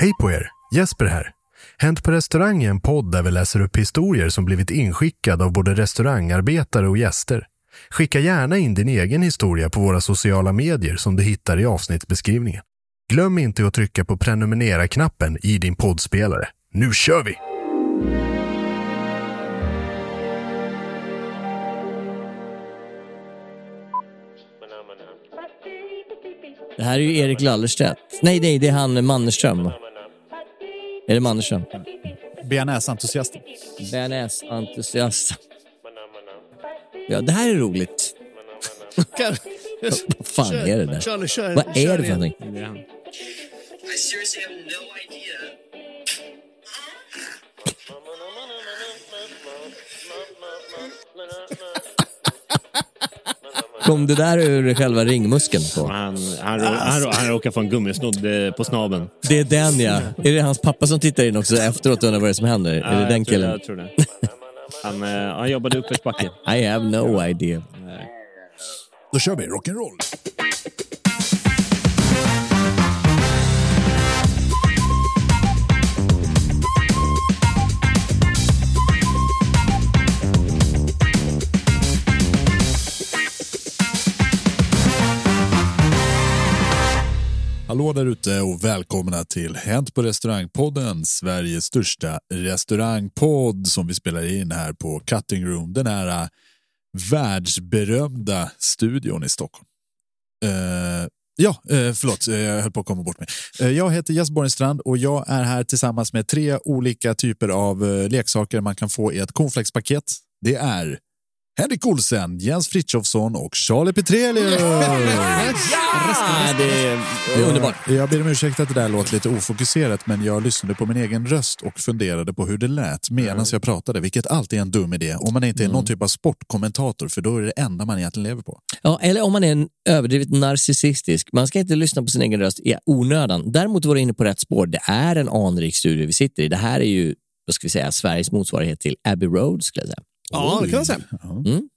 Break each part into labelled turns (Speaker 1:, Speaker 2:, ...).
Speaker 1: Hej på er! Jesper här. Hänt på restaurang är en podd där vi läser upp historier som blivit inskickade av både restaurangarbetare och gäster. Skicka gärna in din egen historia på våra sociala medier som du hittar i avsnittsbeskrivningen. Glöm inte att trycka på prenumerera-knappen i din poddspelare. Nu kör vi!
Speaker 2: Det här är ju Erik Lallerstedt. Nej, nej, det är han Mannerström. Är det Mannerström?
Speaker 3: Bearnaise-entusiasten.
Speaker 2: Bearnaise-entusiast. Ja, det här är roligt. Vad fan är det där?
Speaker 4: Kör, kör,
Speaker 2: Vad är det för någonting? Kom det där ur själva ringmuskeln? På?
Speaker 5: Han, han, han, han råkar få en gummisnodd eh, på snabeln.
Speaker 2: Det är den ja. Är det hans pappa som tittar in också efteråt och undrar vad det är som händer?
Speaker 5: Ja,
Speaker 2: är det
Speaker 5: jag
Speaker 2: den
Speaker 5: tror
Speaker 2: killen?
Speaker 5: Det, jag tror det. Han, eh, han jobbade uppförsbacke.
Speaker 2: I have no idea.
Speaker 3: Då kör vi rock'n'roll. Hallå där ute och välkomna till Hänt på restaurangpodden, Sveriges största restaurangpodd som vi spelar in här på Cutting Room, den här äh, världsberömda studion i Stockholm. Uh, ja, uh, förlåt, eh, jag höll på att komma bort mig. Uh, jag heter Jesper Borgenstrand och jag är här tillsammans med tre olika typer av leksaker man kan få i ett cornflakespaket. Det är Henrik Olsen, Jens Frithiofsson och Charlie Petrelius.
Speaker 2: Ja, det är, underbart.
Speaker 3: Jag, ber om ursäkt att det där låter lite ofokuserat, men jag lyssnade på min egen röst och funderade på hur det lät medan jag pratade, vilket alltid är en dum idé om man inte är någon typ av sportkommentator, för då är det det enda man egentligen lever på.
Speaker 2: Ja, eller om man är en överdrivet narcissistisk. Man ska inte lyssna på sin egen röst i onödan. Däremot var du inne på rätt spår. Det är en anrik studio vi sitter i. Det här är ju, vad ska vi säga, Sveriges motsvarighet till Abbey Road, skulle jag säga.
Speaker 4: Ja, det kan man säga.
Speaker 2: Mm.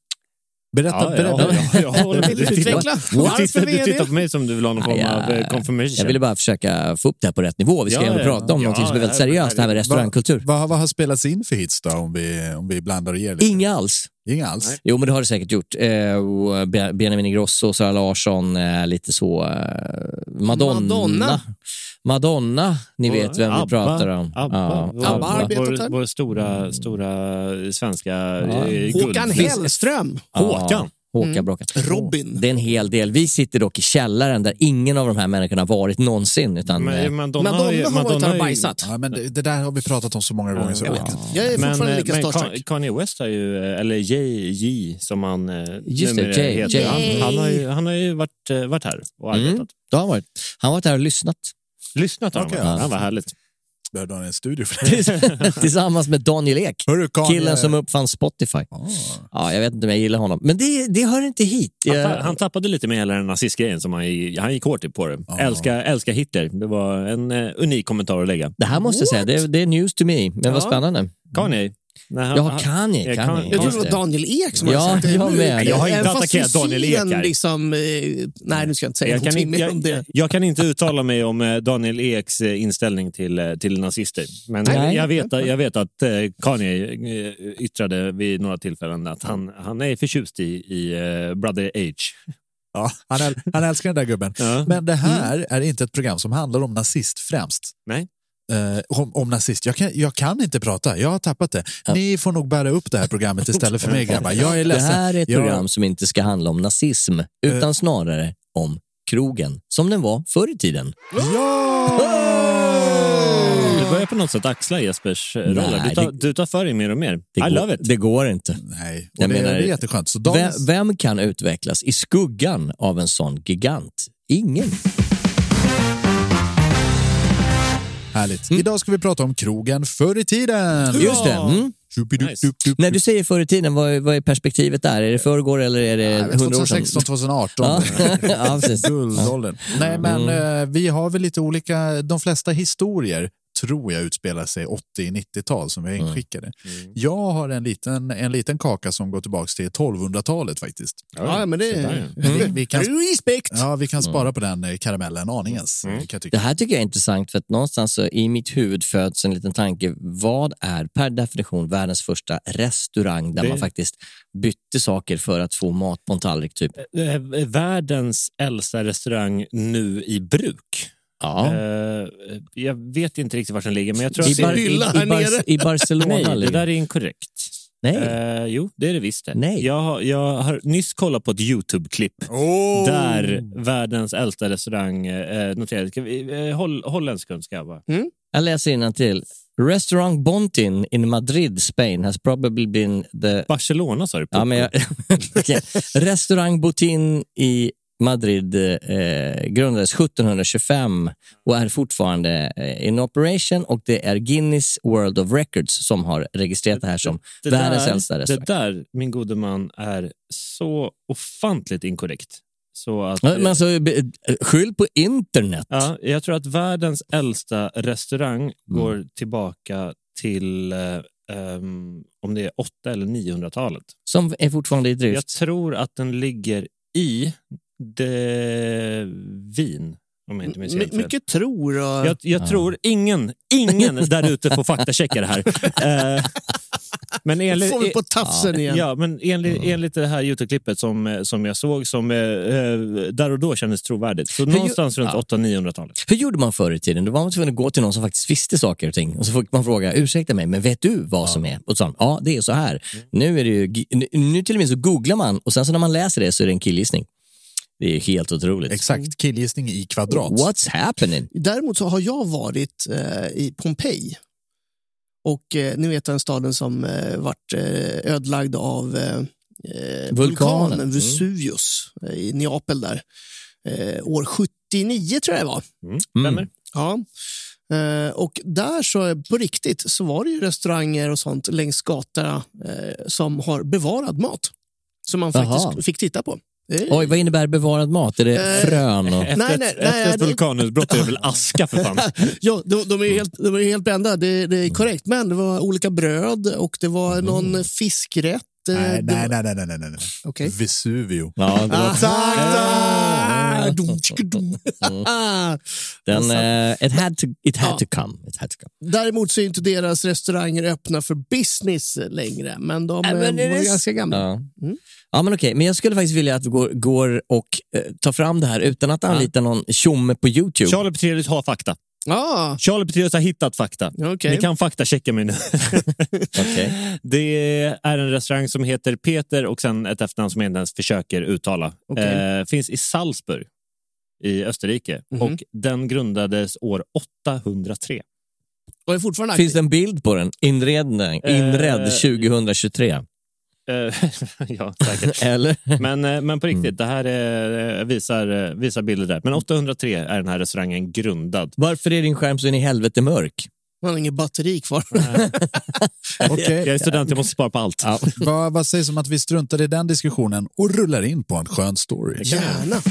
Speaker 3: Berätta,
Speaker 5: Ja, ja,
Speaker 3: berätta.
Speaker 5: ja, jag håller med. Du
Speaker 4: Utveckla.
Speaker 5: du,
Speaker 4: Varför
Speaker 5: tittar, du
Speaker 4: VD?
Speaker 5: tittar på mig som du vill ha någon form
Speaker 2: Ja,
Speaker 5: av
Speaker 2: ja,
Speaker 5: eh,
Speaker 2: ja.
Speaker 5: confirmation.
Speaker 2: Jag ville bara försöka få upp det här på rätt nivå. Vi ska
Speaker 5: Ja,
Speaker 2: ändå
Speaker 5: ja,
Speaker 2: prata om
Speaker 5: ja.
Speaker 2: någonting som är väldigt
Speaker 5: Ja,
Speaker 2: seriöst, det här med
Speaker 5: vad-
Speaker 2: restaurangkultur.
Speaker 3: Vad, vad har spelats in för hits då, om vi, om vi blandar och ger lite?
Speaker 2: Inga alls.
Speaker 3: Inga alls?
Speaker 2: Jo, men det har det säkert gjort. Eh, och Be- Benjamin Ingrosso, Sara Larsson, eh, lite så. Eh, Madonna.
Speaker 4: Madonna.
Speaker 2: Madonna. ni
Speaker 5: Och
Speaker 2: vet vem vi
Speaker 5: Abba,
Speaker 2: pratar om.
Speaker 5: Abba,
Speaker 2: Ja,
Speaker 5: vår,
Speaker 4: Abba
Speaker 5: vår, vår stora, stora svenska
Speaker 2: Ja.
Speaker 5: eh, guld.
Speaker 4: Håkan Hellström.
Speaker 5: Håkan.
Speaker 2: Håka
Speaker 6: Mm.
Speaker 2: bråkat.
Speaker 6: Robin.
Speaker 2: Det är en hel del. Vi sitter dock i källaren där ingen av de här människorna har varit någonsin. Utan, eh,
Speaker 5: Men Madonna,
Speaker 6: Madonna
Speaker 5: ju-
Speaker 6: har varit
Speaker 5: Madonna
Speaker 6: där och
Speaker 5: ju-
Speaker 6: bajsat.
Speaker 3: Ja, men det, det där har vi pratat om så många gånger så jag vet.
Speaker 6: Jag är
Speaker 5: Men,
Speaker 6: fortfarande
Speaker 5: eh,
Speaker 6: lika
Speaker 5: men
Speaker 6: starstruck.
Speaker 5: Ka- Kanye West har ju, eh, eller Jay J som han eh,
Speaker 2: Just det, Jay,
Speaker 5: heter.
Speaker 2: Jay.
Speaker 5: Han, han, har ju, han har ju varit, eh, varit här och
Speaker 2: Mm.
Speaker 5: arbetat.
Speaker 2: det har han varit. Han har varit här och lyssnat.
Speaker 5: Lyssnat har
Speaker 3: Okej,
Speaker 5: han.
Speaker 3: ja.
Speaker 5: Han var härligt.
Speaker 3: Behövde ha en studio för det.
Speaker 2: Tillsammans med Daniel Ek.
Speaker 3: Hörru, Kanye-
Speaker 2: Killen som uppfann Spotify. Ja, jag vet inte om jag gillar honom. Men det, det hör inte hit.
Speaker 5: Han,
Speaker 2: Jag,
Speaker 5: han tappade lite med hela den nazistgrejen. Som han, han gick hårt på det. Älska, älska Hitler. Det var en eh, unik kommentar att lägga.
Speaker 2: det här måste jag säga, det, det är news to me. Men vad
Speaker 5: Ja.
Speaker 2: spännande.
Speaker 5: Kanye. Nej, han-
Speaker 2: Ja, Kanye.
Speaker 5: Ja,
Speaker 2: Kanye.
Speaker 6: Jag
Speaker 2: Just
Speaker 6: det var Daniel Ek som
Speaker 2: Ja,
Speaker 6: hade sagt det.
Speaker 2: jag med.
Speaker 5: Jag har inte attackerat Daniel Ek här.
Speaker 6: Liksom, eh, nej, nu ska jag inte säga
Speaker 5: Jag kan,
Speaker 6: någonting
Speaker 5: inte,
Speaker 6: mer om
Speaker 5: jag,
Speaker 6: det.
Speaker 5: jag kan inte uttala mig om eh, Daniel Eks eh, inställning till, till nazister. Men
Speaker 2: Nej.
Speaker 5: jag, jag, vet, att- jag vet att Kanye yttrade vid några tillfällen att han, han är förtjust i, i Brother H.
Speaker 3: Ja, han, äl, han älskar den där gubben.
Speaker 5: Ja.
Speaker 3: Men det här är inte ett program som handlar om nazist främst.
Speaker 5: Nej.
Speaker 3: Eh, om, om nazist. Jag kan, jag kan inte prata, jag har tappat det. Ni får nog bära upp det här programmet istället för mig grabbar. Jag är
Speaker 2: Det
Speaker 3: ledsen.
Speaker 2: här är ett
Speaker 3: Jag-
Speaker 2: program som inte ska handla om nazism, utan snarare om krogen, som den var förr i tiden.
Speaker 5: Du börjar på något sätt axla Jespers eh, roller. Du tar,
Speaker 2: det-
Speaker 5: du tar för dig mer och mer.
Speaker 2: Det
Speaker 5: I
Speaker 2: går,
Speaker 5: love it.
Speaker 2: Det går inte.
Speaker 3: Nej, och
Speaker 2: Jag
Speaker 3: det,
Speaker 2: menar-
Speaker 3: det är jätteskönt. Så
Speaker 2: Vem,
Speaker 3: dagens,
Speaker 2: vem kan utvecklas i skuggan av en sån gigant? Ingen.
Speaker 3: Härligt. Idag ska vi prata om krogen förr i tiden.
Speaker 2: Just det. Mm.
Speaker 3: Tjupidup-dup-dup.
Speaker 2: När du säger förr i tiden, vad, är- vad är perspektivet där? Är det förrgår eller är det
Speaker 3: Nej,
Speaker 2: 100 år sedan?
Speaker 3: 2016, 2018.
Speaker 2: Ja.
Speaker 3: Guldåldern. Nej, men
Speaker 2: Mm.
Speaker 3: eh, vi har väl lite olika, de flesta historier tror jag utspelar sig 80-90-tal som vi
Speaker 2: Mm.
Speaker 3: är inskickade. Jag har en liten, en liten kaka som går tillbaka till 1200-talet faktiskt.
Speaker 6: Ja, men det
Speaker 5: sådär,
Speaker 3: Vi, vi, kan,
Speaker 6: Respekt!
Speaker 3: ja, vi kan spara på den eh, karamellen aningens. Kan jag
Speaker 2: Det här tycker jag är intressant för att någonstans så i mitt huvud föds en liten tanke. Vad är per definition världens första restaurang där
Speaker 5: Det-
Speaker 2: man faktiskt bytte saker för att få mat på en tallrik? Typ?
Speaker 5: Eh, Världens äldsta restaurang nu i bruk.
Speaker 2: Ja.
Speaker 5: Eh, jag vet inte riktigt var den ligger, men jag tror
Speaker 2: I,
Speaker 5: att
Speaker 2: Bar-
Speaker 5: det
Speaker 2: i, i, Bar-. I Barcelona
Speaker 5: Nej, det där är inkorrekt.
Speaker 2: Nej.
Speaker 5: Eh, jo, det är det visst. Det.
Speaker 2: Nej.
Speaker 5: Jag, har, jag har nyss kollat på ett YouTube-klipp där världens äldsta restaurang eh, noterades. Eh, håll, håll en sekund ska jag bara.
Speaker 2: Jag läser till. Restaurant Bontin in Madrid, Spain has probably been the...
Speaker 5: Barcelona sa du.
Speaker 2: Ja, men jag... Okej. Restaurang Botin i Madrid eh, grundades 1725 och är fortfarande eh, in operation och det är Guinness World of Records som har registrerat det här som
Speaker 5: Det
Speaker 2: världens
Speaker 5: där,
Speaker 2: äldsta
Speaker 5: det
Speaker 2: restaurang.
Speaker 5: där, min gode man, är så ofantligt inkorrekt. Så att,
Speaker 2: Men alltså, skyll på internet.
Speaker 5: ja, jag tror att världens äldsta restaurang
Speaker 2: Mm.
Speaker 5: går tillbaka till ehm, om det är 8 eller 900-talet.
Speaker 2: Som är fortfarande i drift.
Speaker 5: Jag tror att den ligger i det Wien, om jag inte minns helt
Speaker 6: My,
Speaker 5: fel.
Speaker 6: mycket tror och...
Speaker 5: Jag, jag tror ingen, ingen där ute får faktachecka det här. Eh, men enligt,
Speaker 6: får vi på tafsen igen.
Speaker 5: Ja, men enligt, enligt det här Youtube-klippet som, som jag såg, som eh, eh, där och då kändes trovärdigt. Så någonstans runt
Speaker 2: ja.
Speaker 5: 800-900-talet.
Speaker 2: Hur gjorde man förr i tiden? Då var man tvungen att gå till någon som faktiskt visste saker och ting. Och så fick man fråga, ursäkta mig, men vet du vad som är? Och så sa han, ja det är så här. Nu, är det ju, nu, nu till och med så googlar man och sen så när man läser det så är det en killgissning. Det är helt otroligt.
Speaker 3: Exakt, killgissning i kvadrat.
Speaker 2: What's happening?
Speaker 6: Däremot så har jag varit eh, i Pompeji. Och eh, ni vet den staden som eh, vart eh, ödelagd av eh, eh, vulkanen
Speaker 2: Mm.
Speaker 6: Vesuvius eh, i Neapel där. Eh, år 79 tror jag det var.
Speaker 5: Mm.
Speaker 2: Mm.
Speaker 6: Ja. Eh, och där så på riktigt så var det ju restauranger och sånt längs gatorna eh, som har bevarad mat. Som man
Speaker 2: Jaha.
Speaker 6: faktiskt fick titta på.
Speaker 2: Oj, vad innebär bevarad mat? Är det
Speaker 6: Eh,
Speaker 2: frön? Och...
Speaker 5: Efter,
Speaker 6: Nej,
Speaker 5: ett,
Speaker 6: nej,
Speaker 5: efter
Speaker 6: nej,
Speaker 5: ett vulkanutbrott är det väl aska för fan.
Speaker 6: Ja, de, de, är helt, de är helt brända, det, det är korrekt. Men det var olika bröd och det var någon fiskrätt. eh,
Speaker 3: Nej,
Speaker 6: det
Speaker 3: nej, nej, nej, nej, nej, nej.
Speaker 6: Okej.
Speaker 3: Vesuvio.
Speaker 2: Ja, det var...
Speaker 6: Ah, dum.
Speaker 2: Den, eh, it had, to, it had
Speaker 6: Ja.
Speaker 2: to come. It had to come.
Speaker 6: Däremot så är inte deras restauranger öppna för business längre, men de
Speaker 2: Ja,
Speaker 6: eh,
Speaker 2: men det
Speaker 6: var
Speaker 2: är-
Speaker 6: ganska gamla.
Speaker 2: Ja. Ja, men okej. Men jag skulle faktiskt vilja att vi går, går och eh, tar fram det här utan att anlita någon tjomme på YouTube.
Speaker 5: Charlie Petrelius har fakta.
Speaker 6: Ah,
Speaker 5: Charlie Petrus har hittat fakta.
Speaker 6: Okej.
Speaker 5: Ni kan faktachecka mig nu.
Speaker 2: Okej.
Speaker 5: Det är en restaurang som heter Peter och sen ett efternamn som jag inte ens försöker uttala.
Speaker 6: Okej.
Speaker 5: Eh, finns i Salzburg i Österrike
Speaker 6: Mhm.
Speaker 5: och den grundades år 803.
Speaker 6: och är fortfarande aktiv.
Speaker 2: Finns det en bild på den? Inredning, inredd
Speaker 5: Eh,
Speaker 2: 2023.
Speaker 5: Eh, ja, säkert.
Speaker 2: Eller?
Speaker 5: Men, eh, men på riktigt, det här är, eh, visar, visar bilder där. Men 803 är den här restaurangen grundad.
Speaker 2: Varför är din skärm så in i helvete mörk?
Speaker 6: Man har inget batteri kvar.
Speaker 3: Okej.
Speaker 5: Jag är student, jag måste spara på allt.
Speaker 3: Vad, vad sägs om att vi struntar i den diskussionen och rullar in på en skön story?
Speaker 6: Gärna.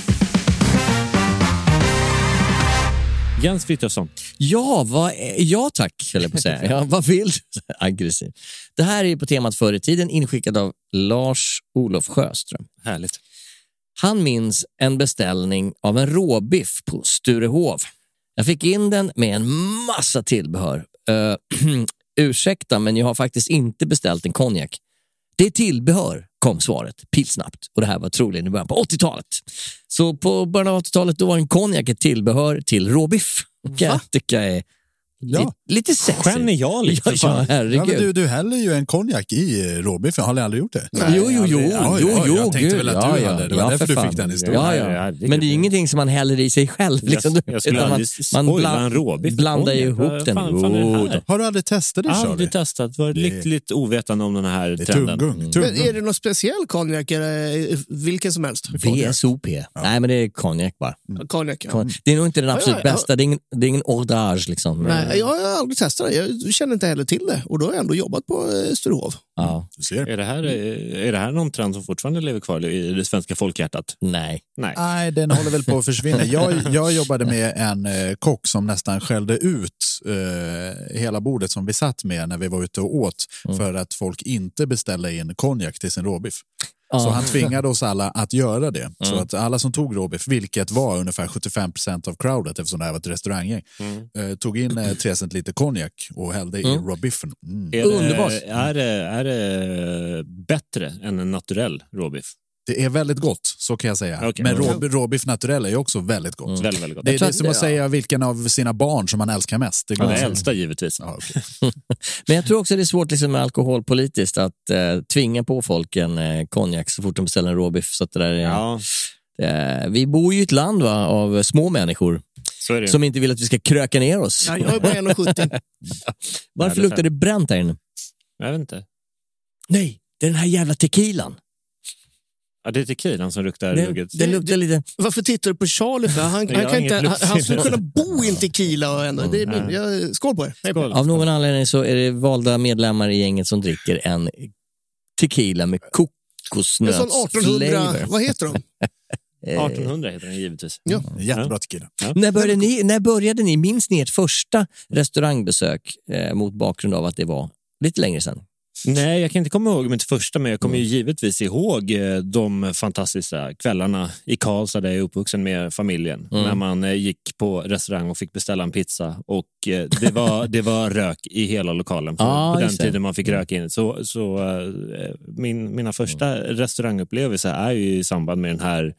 Speaker 5: Jens Frithiofsson.
Speaker 2: Ja, vad, ja tack, höll jag på att säga. Ja, vad vill du? Aggressiv. Det här är på temat förr i tiden, inskickad av Lars-Olof Sjöström.
Speaker 5: Härligt.
Speaker 2: Han minns en beställning av en råbiff på Sturehov. Jag fick in den med en massa tillbehör. Uh, ursäkta, men jag har faktiskt inte beställt en konjak. Det är tillbehör, kom svaret pilsnabbt. Och det här var troligen i början på 80-talet. Så på början av 80-talet då var en konjak ett tillbehör till råbiff. Kan jag tycka är
Speaker 3: Ja.
Speaker 2: li- lite sexy.
Speaker 5: Genialiskt,
Speaker 2: Ja, ja,
Speaker 3: Ja,
Speaker 2: herregud.
Speaker 3: men du, du häller ju en konjak i råbiffen, har du aldrig gjort det?
Speaker 2: Jo, jo, jo,
Speaker 3: Ja,
Speaker 2: jo,
Speaker 3: ja,
Speaker 2: jo,
Speaker 3: jag tänkte
Speaker 2: gud.
Speaker 3: väl att
Speaker 2: ja,
Speaker 3: du
Speaker 2: ja,
Speaker 3: hade det. Var
Speaker 2: ja,
Speaker 3: därför
Speaker 2: för
Speaker 3: du
Speaker 2: fan.
Speaker 3: fick den historien.
Speaker 2: Ja,
Speaker 5: Ja.
Speaker 2: Men det är ju ingenting som man häller i sig själv. Liksom.
Speaker 5: Jag, jag skulle
Speaker 2: Utan
Speaker 5: aldrig spoila en råbiff.
Speaker 2: blandar ju ihop den.
Speaker 5: Fan, fan
Speaker 2: Jo, då.
Speaker 3: Har du aldrig testat det, Charlie?
Speaker 5: Aldrig testat. Varit lite ovetande om den här
Speaker 3: Det är
Speaker 5: trenden.
Speaker 3: tunggung.
Speaker 6: Men
Speaker 3: tunggung.
Speaker 6: är det någon speciell konjak eller vilken som helst?
Speaker 2: VSOP. Nej, men det är konjak bara.
Speaker 6: Konjak, ja.
Speaker 2: Kon- Det är nog inte den absolut bästa. Det är ingen, det är ingen ordage liksom.
Speaker 6: Nej, jag har aldrig testat det. Jag känner inte heller till det. Och då har jag ändå jobbat på eh, Sturehov.
Speaker 2: Ja.
Speaker 5: Är det, här, är det här någon trend som fortfarande lever kvar i det svenska folkhjärtat?
Speaker 2: nej.
Speaker 5: Nej.
Speaker 3: Nej, den håller väl på att försvinna. Jag, jag jobbade med en eh, kock som nästan skällde ut eh, hela bordet som vi satt med när vi var ute och åt för att folk inte beställde in konjak till sin råbiff. Så han tvingade oss alla att göra det. Så att alla som tog råbiff, vilket var ungefär 75 procent av crowdet eftersom det här var ett restauranggäng, eh, tog in eh, 3 centiliter konjak och hällde i råbiffen. Mm.
Speaker 5: Är
Speaker 2: Underbart.
Speaker 5: det, är, det, är det bättre än en naturell råbiff?
Speaker 3: Det är väldigt gott, så kan jag säga.
Speaker 5: Okej.
Speaker 3: Men
Speaker 5: Mm.
Speaker 3: rå, råbiff naturell är också väldigt gott.
Speaker 5: Väldigt, väldigt gott.
Speaker 3: Det, det är som att
Speaker 2: ja.
Speaker 3: säga vilken av sina barn som man älskar mest. Det
Speaker 5: Ja, det äldsta givetvis.
Speaker 3: Ja, okej.
Speaker 2: Men jag tror också det är svårt liksom, med alkoholpolitiskt att eh, tvinga på folk en eh, konjak så fort de beställer en råbiff. Så att det där är,
Speaker 5: Ja,
Speaker 2: eh, vi bor ju i ett land va, av små människor som inte vill att vi ska kröka ner oss.
Speaker 6: Ja, jag är bara 1,70.
Speaker 2: Varför luktar det bränt här inne?
Speaker 5: Jag vet inte.
Speaker 2: Nej, det är den här jävla tequilan.
Speaker 5: Ja, det är tequilan som luktar
Speaker 2: Den,
Speaker 5: ruggigt.
Speaker 2: den luktar lite...
Speaker 6: Varför tittar du på Charlie? För han, han, kan inte, han, han skulle kunna bo i en tequila. Och ändå. Det är min. Jag, skål på er.
Speaker 5: Skål.
Speaker 2: Av någon anledning så är det valda medlemmar i gänget som dricker en tequila med
Speaker 6: En sån 1800,
Speaker 2: kokosnötsflavor.
Speaker 6: vad heter de?
Speaker 5: 1800 heter den givetvis.
Speaker 6: Ja.
Speaker 3: Jättebra tequila.
Speaker 2: När började, ni, när började ni? Minns ni ert första restaurangbesök eh, mot bakgrund av att det var lite längre sedan?
Speaker 5: Nej, jag kan inte komma ihåg mitt första, men jag kommer ju givetvis ihåg eh, de fantastiska kvällarna i Karlstad där jag är uppvuxen med familjen. När man eh, gick på restaurang och fick beställa en pizza och eh, det var, det var rök i hela lokalen på,
Speaker 2: Ah,
Speaker 5: på den tiden man fick rök in. Så, så min, mina första restaurangupplevelser är ju i samband med den här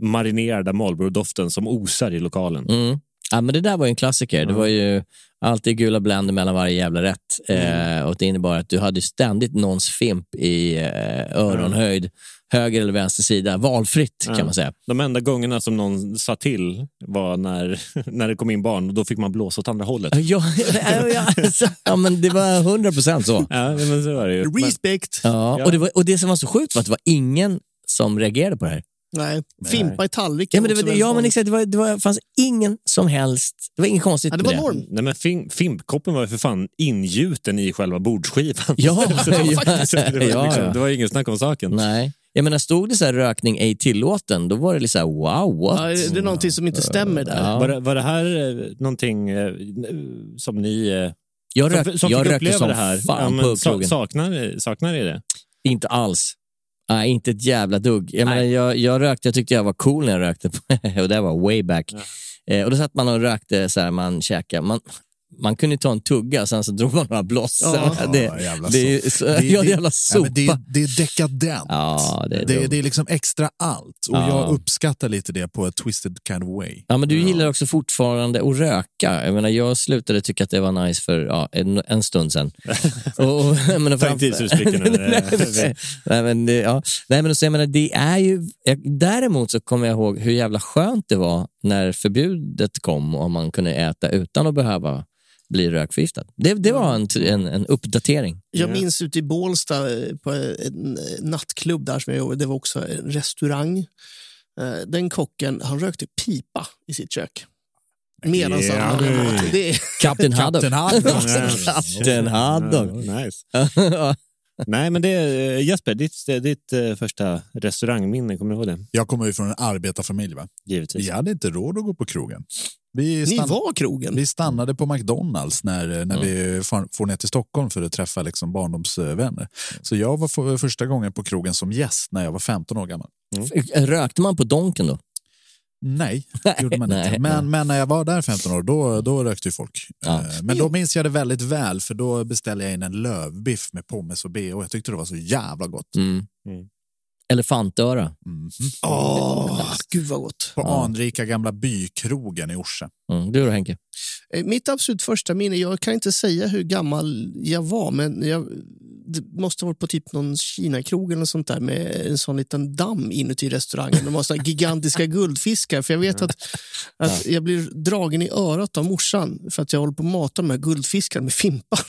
Speaker 5: marinerade Marlboro-doften som osar i lokalen.
Speaker 2: Mm. Ja, men det där var ju en klassiker. Det var ju alltid gula Blender mellan varje jävla rätt. Eh, och det innebar att du hade ständigt någons fimp i eh, öronhöjd, höger eller vänster sida, valfritt
Speaker 5: Ja.
Speaker 2: kan man säga.
Speaker 5: De enda gångerna som någon sa till var när, när det kom in barn och då fick man blåsa åt andra hållet.
Speaker 2: Ja, ja, ja, alltså, ja, men det var hundra procent så.
Speaker 5: Ja, men så var det ju. Men,
Speaker 6: Respect.
Speaker 2: Ja, och, det var, och det som var så sjukt var att det var ingen som reagerade på det här.
Speaker 6: Nej, fimpa i tallriken.
Speaker 2: Ja, men det, var, ja, men exakt, det, var, det var, fanns ingen som helst, det var inget konstigt
Speaker 6: Ja, det
Speaker 2: med
Speaker 6: var norm.
Speaker 5: nej, men fim, fimpkoppen var ju för fan ingjuten i själva bordsskivan.
Speaker 2: Ja,
Speaker 5: det, var
Speaker 2: ja,
Speaker 5: faktiskt, det, var
Speaker 2: ja,
Speaker 5: liksom,
Speaker 2: ja.
Speaker 5: det var ingen snack om saken.
Speaker 2: Nej. Jag menar, stod det så här rökning ej tillåten, då var det lite så här, wow, what?
Speaker 6: Ja, det är någonting som inte stämmer där.
Speaker 2: Ja.
Speaker 5: Var, det, var det här eh, någonting eh, som ni eh,
Speaker 2: Jag, rök,
Speaker 5: som, som
Speaker 2: jag rökte som
Speaker 5: det här?
Speaker 2: fan
Speaker 5: men
Speaker 2: på krogen.
Speaker 5: saknar, saknar ni det?
Speaker 2: Inte alls. Nej, inte ett jävla dugg. Jag, menar, jag, jag rökte, jag tyckte jag var cool när jag rökte. och det var way back. Eh, och då satt man och rökte, så här, man käkade. Man, man kunde ta en tugga, sen så drog man några bloss.
Speaker 3: Ja,
Speaker 2: det,
Speaker 3: jävla
Speaker 2: det, är så,
Speaker 3: Det-
Speaker 2: ja,
Speaker 3: det-
Speaker 2: jävla sopa.
Speaker 3: det, det är dekadent.
Speaker 2: Ja, det är
Speaker 3: det, det är liksom extra allt. Och
Speaker 2: Ja.
Speaker 3: jag uppskattar lite det på ett twisted kind of way.
Speaker 2: Ja, men du gillar också fortfarande att röka. Jag, menar, jag slutade tycka att det var nice för ja, en, en stund sedan. och, jag menar,
Speaker 5: nu.
Speaker 2: nej, men ja. nej, men så, jag menar, det är ju... Däremot så kommer jag ihåg hur jävla skönt det var när förbudet kom och man kunde äta utan att behöva bli rökförgiftad. Det, det var en, en, en uppdatering.
Speaker 6: Jag minns ute i Bålsta eh, på en eh, nattklubb där som jag jobbade. Det var också en restaurang. Eh, Den kocken han rökte pipa i sitt kök. Medan
Speaker 3: Ja,
Speaker 6: han hade
Speaker 3: det-.
Speaker 6: Det är,
Speaker 2: Kapten Haddock.
Speaker 3: Kapten Haddock.
Speaker 5: Nice. Nej, men det är, Jesper, ditt, ditt eh, första restaurangminne, kommer du ihåg det?
Speaker 3: Jag kommer ju från en arbetarfamilj. Va?
Speaker 5: Givetvis.
Speaker 3: Vi hade inte råd att gå på krogen. Vi,
Speaker 6: ni
Speaker 3: stann-
Speaker 6: var krogen.
Speaker 3: vi stannade på McDonalds när, när vi for, ner till Stockholm för att träffa liksom barndomsvänner. Så jag var för, första gången på krogen som gäst när jag var 15 år gammal.
Speaker 2: Rökte man på Donken då?
Speaker 3: Nej, det gjorde man
Speaker 2: Nej,
Speaker 3: inte. Men, men när jag var där 15 år, då, då rökte ju folk.
Speaker 2: Ja.
Speaker 3: Eh, Men då minns jag det väldigt väl, för då beställde jag in en lövbiff med pommes och bh. Jag tyckte det var så jävla gott.
Speaker 2: Mm.
Speaker 5: Mm.
Speaker 2: Elefantöra.
Speaker 3: Mhm.
Speaker 6: Åh, gud vad gott.
Speaker 3: På anrika gamla bykrogen i Orsa.
Speaker 2: Mm. Du då Henke?
Speaker 6: Eh, Mitt absolut första minne, jag kan inte säga hur gammal jag var, men jag, det måste ha varit på typ någon Kina-krog eller något sånt där med en sån liten damm inuti restaurangen. De har såna gigantiska guldfiskar. För jag vet att, att jag blir dragen i örat av morsan för att jag håller på att mata de här guldfiskarna med fimpar.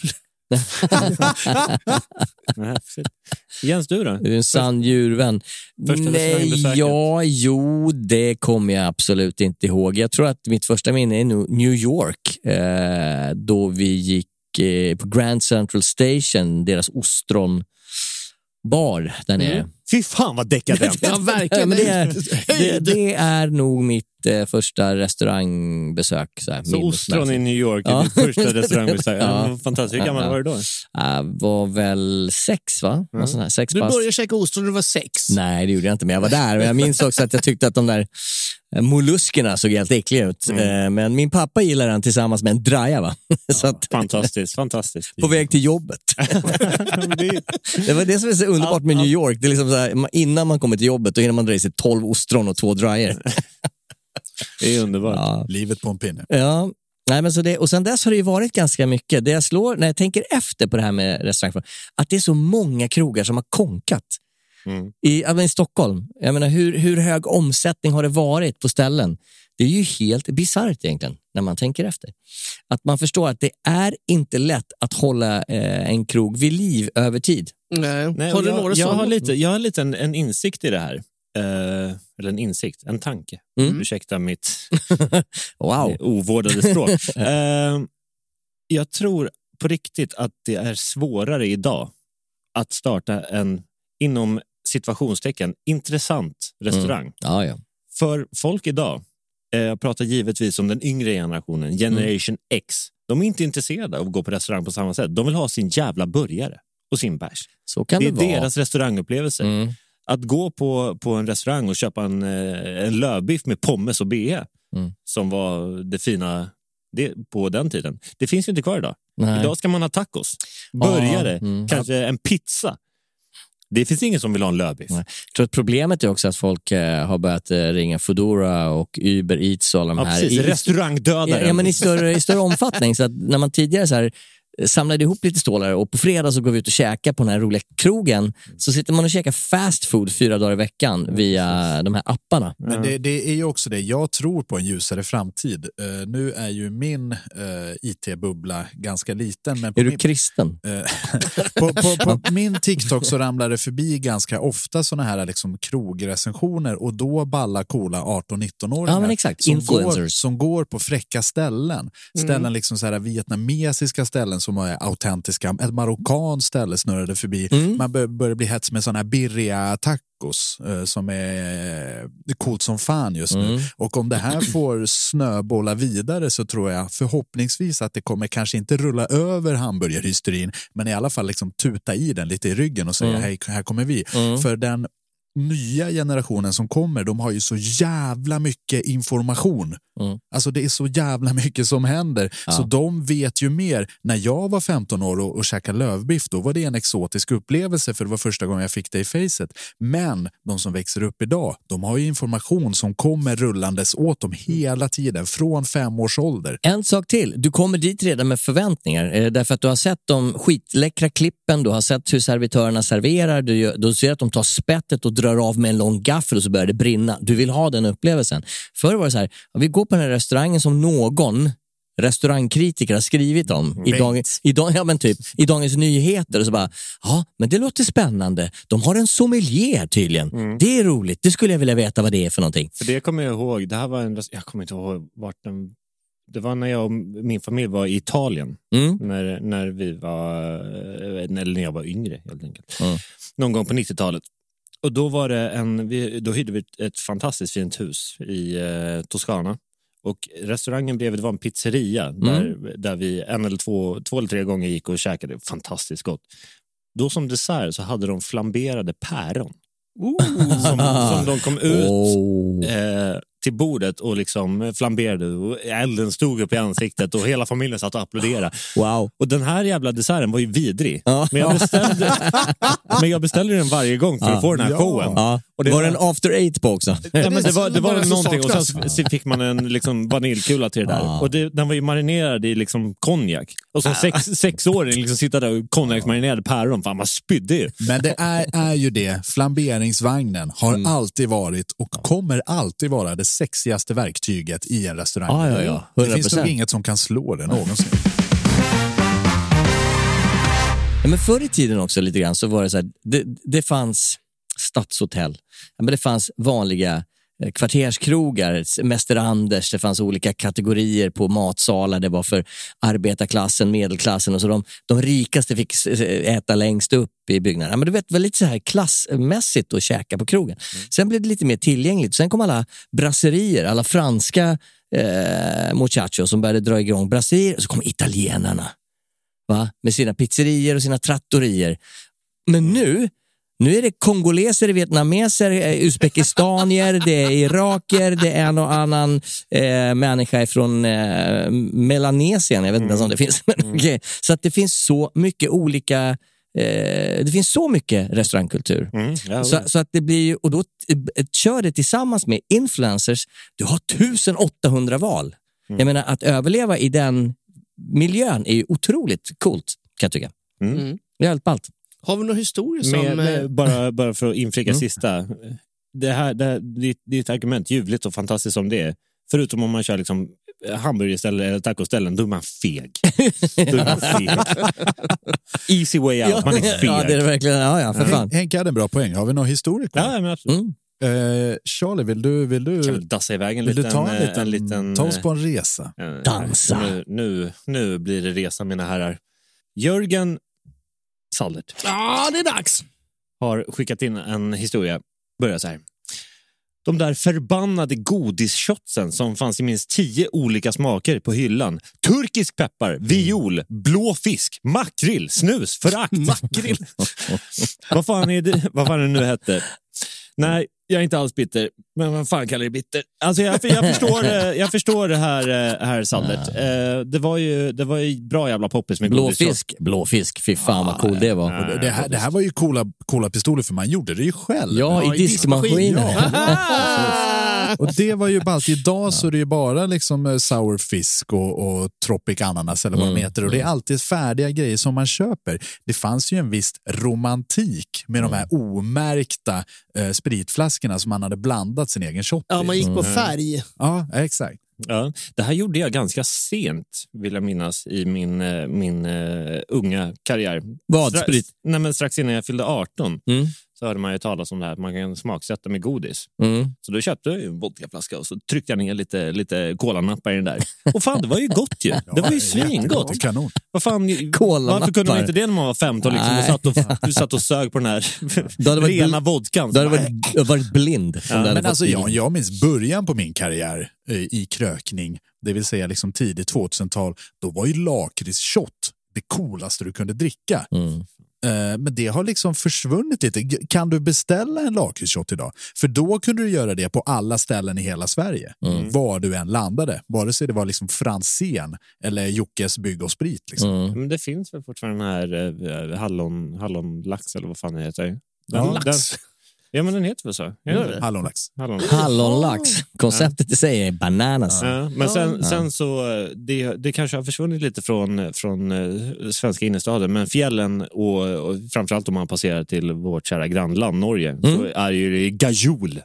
Speaker 5: Jens, du då?
Speaker 2: Är du en sann djurvän?
Speaker 5: Första
Speaker 2: Nej, ja, jo, det kommer jag absolut inte ihåg. Jag tror att mitt första minne är New York, eh, då vi gick eh, på Grand Central Station, deras ostronbar där nere.
Speaker 5: Fy fan vad dekadent!
Speaker 6: Ja, verkligen.
Speaker 2: men det, är, det, det är nog mitt eh, första restaurangbesök. Så, här,
Speaker 5: Så ostron i. New York är
Speaker 2: Ja.
Speaker 5: ditt första restaurangbesök.
Speaker 2: Ja.
Speaker 5: Ja. Fantastiskt. Hur gammal
Speaker 2: Ja.
Speaker 5: var du då?
Speaker 2: Jag var väl sex, va? Någon sån här, sex
Speaker 6: Du började käka ostron när du var sex.
Speaker 2: Nej, det gjorde jag inte, men jag var där. Men jag minns också att jag tyckte att de där eh, molluskerna såg helt äckliga ut. Eh, Men min pappa gillade den tillsammans med en draja. Va? Så att,
Speaker 5: Fantastiskt, fantastiskt.
Speaker 2: på väg till jobbet. det var det som är så underbart med New York. Det är liksom så här, innan man kommer till jobbet då hinner man dra i sig 12 ostron och två drajor.
Speaker 5: Det är underbart.
Speaker 2: Ja.
Speaker 3: Livet på en pinne.
Speaker 2: Ja. Nej, men så det, och sen dess har det ju varit ganska mycket. Det jag slår när jag tänker efter på det här med restaurang, att det är så många krogar som har konkat.
Speaker 5: Mm.
Speaker 2: I, men I Stockholm, jag menar, hur, hur hög omsättning har det varit på ställen? Det är ju helt bisarrt egentligen, när man tänker efter. Att man förstår att det är inte lätt att hålla eh, en krog vid liv över tid.
Speaker 6: Nej.
Speaker 5: Nej,
Speaker 6: har du
Speaker 5: jag,
Speaker 6: några
Speaker 5: jag har lite, jag har lite en, en insikt i det här. Eh, eller en insikt, en tanke.
Speaker 2: Mm.
Speaker 5: Ursäkta mitt
Speaker 2: Wow.
Speaker 5: ovårdade språk. Eh, jag tror på riktigt att det är svårare idag att starta en, inom situationstecken, intressant restaurang.
Speaker 2: Ja, ja.
Speaker 5: För folk idag, eh, jag pratar givetvis om den yngre generationen, generation X, de är inte intresserade av att gå på restaurang på samma sätt. De vill ha sin jävla burgare och sin bärs.
Speaker 2: Så kan
Speaker 5: Det
Speaker 2: det,
Speaker 5: är
Speaker 2: vara.
Speaker 5: deras restaurangupplevelse.
Speaker 2: Mm.
Speaker 5: Att gå på, på en restaurang och köpa en, eh, en lövbiff med pommes och BE,
Speaker 2: Mm.
Speaker 5: som var det fina det, på den tiden. Det finns ju inte kvar idag.
Speaker 2: Nej.
Speaker 5: Idag ska man ha tacos, burgare,
Speaker 2: Ja, mm.
Speaker 5: kanske en pizza. Det finns ingen som vill ha en lövbiff.
Speaker 2: Jag tror att problemet är också att folk eh, har börjat eh, ringa Foodora och Uber Eats och alla de
Speaker 5: Ja,
Speaker 2: här.
Speaker 5: precis.
Speaker 2: i-
Speaker 5: Restaurangdödaren.
Speaker 2: Ja, ja, men i större, i större omfattning. Så att när man tidigare så här, samlade ihop lite stålar och på fredag så går vi ut och käkar på den här roliga krogen. Så sitter man och käkar fast food fyra dagar i veckan via de här apparna.
Speaker 3: Men det, det är ju också det, jag tror på en ljusare framtid. Eh, nu är ju min uh, IT-bubbla ganska liten. Men på
Speaker 2: Är du
Speaker 3: min,
Speaker 2: kristen?
Speaker 3: Eh, på, på, på min TikTok så ramlar det förbi ganska ofta såna här liksom krogrecensioner och då balla coola 18-19-åringar
Speaker 2: Ja, exakt.
Speaker 3: som, går,
Speaker 2: Influencers.
Speaker 3: som går på fräcka ställen. Ställen liksom så här vietnamesiska ställen som är autentiska. Ett marockanskt ställe snurrade förbi.
Speaker 2: Mm.
Speaker 3: Man bör, börjar bli hets med såna här birriga tacos eh, som är coolt som fan just nu.
Speaker 2: Mm.
Speaker 3: Och om det här får snöbolla vidare så tror jag förhoppningsvis att det kommer kanske inte rulla över hamburgerhysterin men i alla fall liksom tuta i den lite i ryggen och säga
Speaker 2: Mm.
Speaker 3: hej, här kommer vi.
Speaker 2: Mm.
Speaker 3: För den nya generationen som kommer, de har ju så jävla mycket information.
Speaker 2: Mm.
Speaker 3: Alltså det är så jävla mycket som händer.
Speaker 2: Ja.
Speaker 3: Så de vet ju mer. När jag var 15 år och, och käkade lövbiff, då var det en exotisk upplevelse för det var första gången jag fick det i facet. Men de som växer upp idag, de har ju information som kommer rullandes åt dem hela tiden, från fem års ålder.
Speaker 2: En sak till, du kommer dit redan med förväntningar därför att du har sett de skitläckra klippen, du har sett hur servitörerna serverar, du, du ser att de tar spettet och drar av med en lång gaffel och så börjar det brinna. Du vill ha den upplevelsen. Förr var det så här, vi går på den här restaurangen som någon restaurangkritiker har skrivit om i, dag, i, dag, ja, men typ, i Dagens Nyheter och så bara, ja men det låter spännande. De har en sommelier tydligen. Det är roligt, det skulle jag vilja veta vad det är för någonting.
Speaker 5: För det kommer jag ihåg. Det här var en, jag kommer inte ihåg vart den... Det var när jag och min familj var i Italien.
Speaker 2: Mm.
Speaker 5: När, när vi var... eh, Eller när jag var yngre helt enkelt.
Speaker 2: Mm.
Speaker 5: Någon gång på 90-talet. Och då var det en... Vi, då hyrde vi ett, fantastiskt fint hus i eh, Toscana. Och restaurangen bredvid var en pizzeria där, där vi en eller två, två eller tre gånger gick och käkade. Fantastiskt gott. Då som dessert så hade de flamberade päron. Som, som de kom ut
Speaker 2: Oh.
Speaker 5: eh, till bordet och liksom flamberade och elden stod upp i ansiktet och hela familjen satt och applåderade.
Speaker 2: Wow.
Speaker 5: Och den här jävla desserten var ju vidrig.
Speaker 2: Ja.
Speaker 5: Men, jag beställde, men jag beställde den varje gång för att
Speaker 2: Ja.
Speaker 5: få den här
Speaker 3: Ja.
Speaker 5: showen.
Speaker 2: Ja.
Speaker 5: Och det
Speaker 2: var
Speaker 5: var-
Speaker 2: det en after eight på också?
Speaker 5: Ja, men det var, det var någonting och sen så fick man en liksom vaniljkula till det där.
Speaker 2: Ah.
Speaker 5: Och det, den var ju marinerad i liksom konjak. Och som sex, sexåring liksom sitta där och konjaksmarinerade päron. Fan, man spydde ju.
Speaker 3: Men det är, är ju det, flamberingsvagnen har
Speaker 2: Mm.
Speaker 3: alltid varit och kommer alltid vara det sexigaste verktyget i en restaurang.
Speaker 2: Ja, ja, ja.
Speaker 3: Det finns
Speaker 2: 100%.
Speaker 3: nog inget som kan slå det någonsin.
Speaker 2: Ja, men förr i tiden också lite grann så var det så här, det, det fanns stadshotell, men det fanns vanliga kvarterskrogar, Mäster Anders, det fanns olika kategorier på matsalar. Det var för arbetarklassen, medelklassen och så de, de rikaste fick äta längst upp i byggnaden. Ja, men du vet, lite så här klassmässigt att käka på krogen. Sen blev det lite mer tillgängligt. Sen kom alla brasserier, alla franska eh, muchachos som började dra igång brasserier och så kom italienarna va? med sina pizzerier och sina trattorier. Men nu, nu är det kongoleser, vietnameser, uzbekistanier, det är iraker, det är en och annan eh, människa från eh, Melanesien, jag vet inte ens om det finns. Men, okej. Så att det finns så mycket olika eh, det finns så mycket restaurangkultur.
Speaker 5: Ja,
Speaker 2: Så, så att det blir och då eh, kör det tillsammans med influencers. Du har 1800 val. Jag menar att överleva i den miljön är ju otroligt coolt kan jag tycka.
Speaker 5: Mm.
Speaker 2: Det är helt ballt.
Speaker 6: Har vi några historier som...
Speaker 5: Med,
Speaker 6: eh,
Speaker 5: med, bara, bara för att inflika
Speaker 2: Mm.
Speaker 5: sista. Det här, det, här- är ett argument, ljuvligt och fantastiskt som det är. Förutom om man kör liksom hamburgerställen eller tacoställen, då är man feg. Då är man feg. Easy way out, man är feg.
Speaker 2: ja, det är det verkligen. Ja, ja, för fan.
Speaker 3: Henke hade en bra poäng. Har vi några historier kvar?
Speaker 5: Ja, men absolut.
Speaker 2: Mm.
Speaker 3: Eh, Charlie, vill du, vill
Speaker 5: Kan
Speaker 3: du,
Speaker 5: väl dassa iväg en
Speaker 3: vill du
Speaker 5: liten...
Speaker 3: ta en
Speaker 5: eh,
Speaker 3: liten,
Speaker 5: en liten
Speaker 3: ta oss på en resa?
Speaker 5: eh,
Speaker 2: Dansa.
Speaker 5: Nu, nu, nu blir det resa, mina herrar. Jörgen Sallert
Speaker 6: Ja, det är dags.
Speaker 5: har skickat in en historia. Börjar så här. De där förbannade godisshotsen som fanns i minst tio olika smaker på hyllan. Turkisk peppar, viol, blå fisk, makrill, snus, förakt. makrill. vad, fan är det, vad fan är det nu hette? Nej, jag är inte alls bitter. Men vad fan kallar det bitter? Alltså jag, jag, förstår, jag förstår det här, eh, här Sallert. Eh, Det var ju, det var ju bra jävla poppis med.
Speaker 2: Blåfisk, blåfisk, fy fan vad cool det var.
Speaker 3: Det, det, här, det här var ju coola, coola pistoler för man gjorde det ju själv.
Speaker 2: Ja, i diskmaskinen.
Speaker 3: Och det var ju ballt. Idag så är det ju bara liksom eh, sour fisk och, och tropic ananas eller vad de heter. Och det är alltid färdiga grejer som man köper. Det fanns ju en viss romantik med de här omärkta eh, spritflaskorna som man hade blandat sin egen shot
Speaker 6: Ja, man gick på färg.
Speaker 3: Ja, exakt.
Speaker 5: Ja, det här gjorde jag ganska sent, vill jag minnas, i min, eh, min uh, unga karriär.
Speaker 2: Vad?
Speaker 5: Stra-
Speaker 2: Sprit?
Speaker 5: Nej, men strax innan jag fyllde 18
Speaker 2: Mm.
Speaker 5: Så hörde man ju talas om det här att man kan smaksätta med godis.
Speaker 2: Mm.
Speaker 5: Så då köpte jag en vodkaflaska och så tryckte jag ner lite, lite kolanappar i den där. Och fan, det var ju gott ju. Det var ju svingott.
Speaker 3: Kanon.
Speaker 5: Vad fan, varför kunde man inte det när man var 15 liksom, och satt och, du satt och sög på den här rena
Speaker 2: bl-
Speaker 5: vodkan?
Speaker 2: Du hade varit, varit blind. hade
Speaker 3: Men alltså, jag, jag minns början på min karriär eh, i krökning, det vill säga liksom tidigt 2000-tal. Då var ju lakritsshot det coolaste du kunde dricka.
Speaker 2: Mm.
Speaker 3: Eh, Men det har liksom försvunnit lite. Kan du beställa en lakritsshot idag? För då kunde du göra det på alla ställen i hela Sverige.
Speaker 2: Mm.
Speaker 3: Var du än landade. Vare sig det var liksom Franzén eller Jockes bygg och sprit. Liksom.
Speaker 2: Mm.
Speaker 5: Men det finns väl fortfarande den här eh, hallon, hallonlax eller vad fan det heter. Den,
Speaker 3: Ja.
Speaker 5: den, ja, men den heter väl så?
Speaker 6: Det?
Speaker 3: Hallonlax.
Speaker 5: Hallon.
Speaker 2: Hallonlax. Konceptet i sig är bananas.
Speaker 5: Ja, men sen, sen så, det, det kanske har försvunnit lite från, från eh, svenska innerstaden, men fjällen och, och framförallt om man passerar till vårt kära grannland Norge, så är ju det gajol.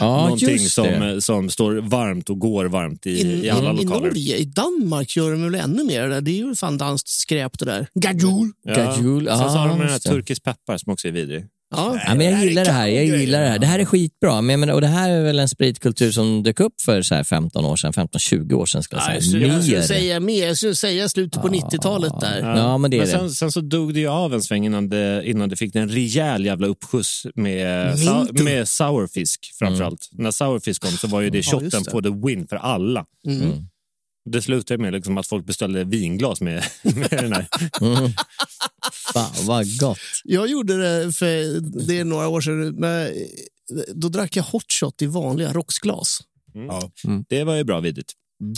Speaker 2: Ja,
Speaker 5: Någonting som,
Speaker 2: det.
Speaker 5: eh, som står varmt och går varmt i,
Speaker 6: I,
Speaker 5: i alla
Speaker 6: i, I
Speaker 5: lokaler.
Speaker 6: Norge, i Danmark gör de väl ännu mer. där. Det är ju fan danskt skräp det där. Gajol!
Speaker 5: Ja.
Speaker 2: Gajol,
Speaker 5: Sen så har de den här
Speaker 2: det.
Speaker 5: turkisk peppar som också är vidrig.
Speaker 6: Ja.
Speaker 2: Ja, men jag gillar det här. Jag gillar det här. Det här är skitbra. Men, menar, och det här är väl en spritkultur som dök upp för så här 15 år sedan, 15-20 år sedan. Ska jag
Speaker 6: Ja, jag
Speaker 2: säga.
Speaker 6: skulle- jag skulle
Speaker 2: Mer.
Speaker 6: säga mer. Jag skulle säga slutet på 90-talet där.
Speaker 2: Ja, men det är
Speaker 5: men
Speaker 2: det.
Speaker 5: sen, sen så dog det ju av en sväng innan det, innan det fick en rejäl jävla uppskjuts med, sa,
Speaker 6: Mintu.
Speaker 5: med sourfisk framförallt. När sourfisk kom så var ju det
Speaker 6: Ja,
Speaker 5: shotten
Speaker 6: det.
Speaker 5: på the win för alla.
Speaker 6: Mm.
Speaker 5: Det slutade med liksom att folk beställde vinglas med, med den här.
Speaker 2: Mm. Fan, vad gott.
Speaker 6: Jag gjorde det för det är några år sedan. Men då drack jag hot shot i vanliga rocksglas.
Speaker 3: Ja.
Speaker 5: Det var ju bra vidigt.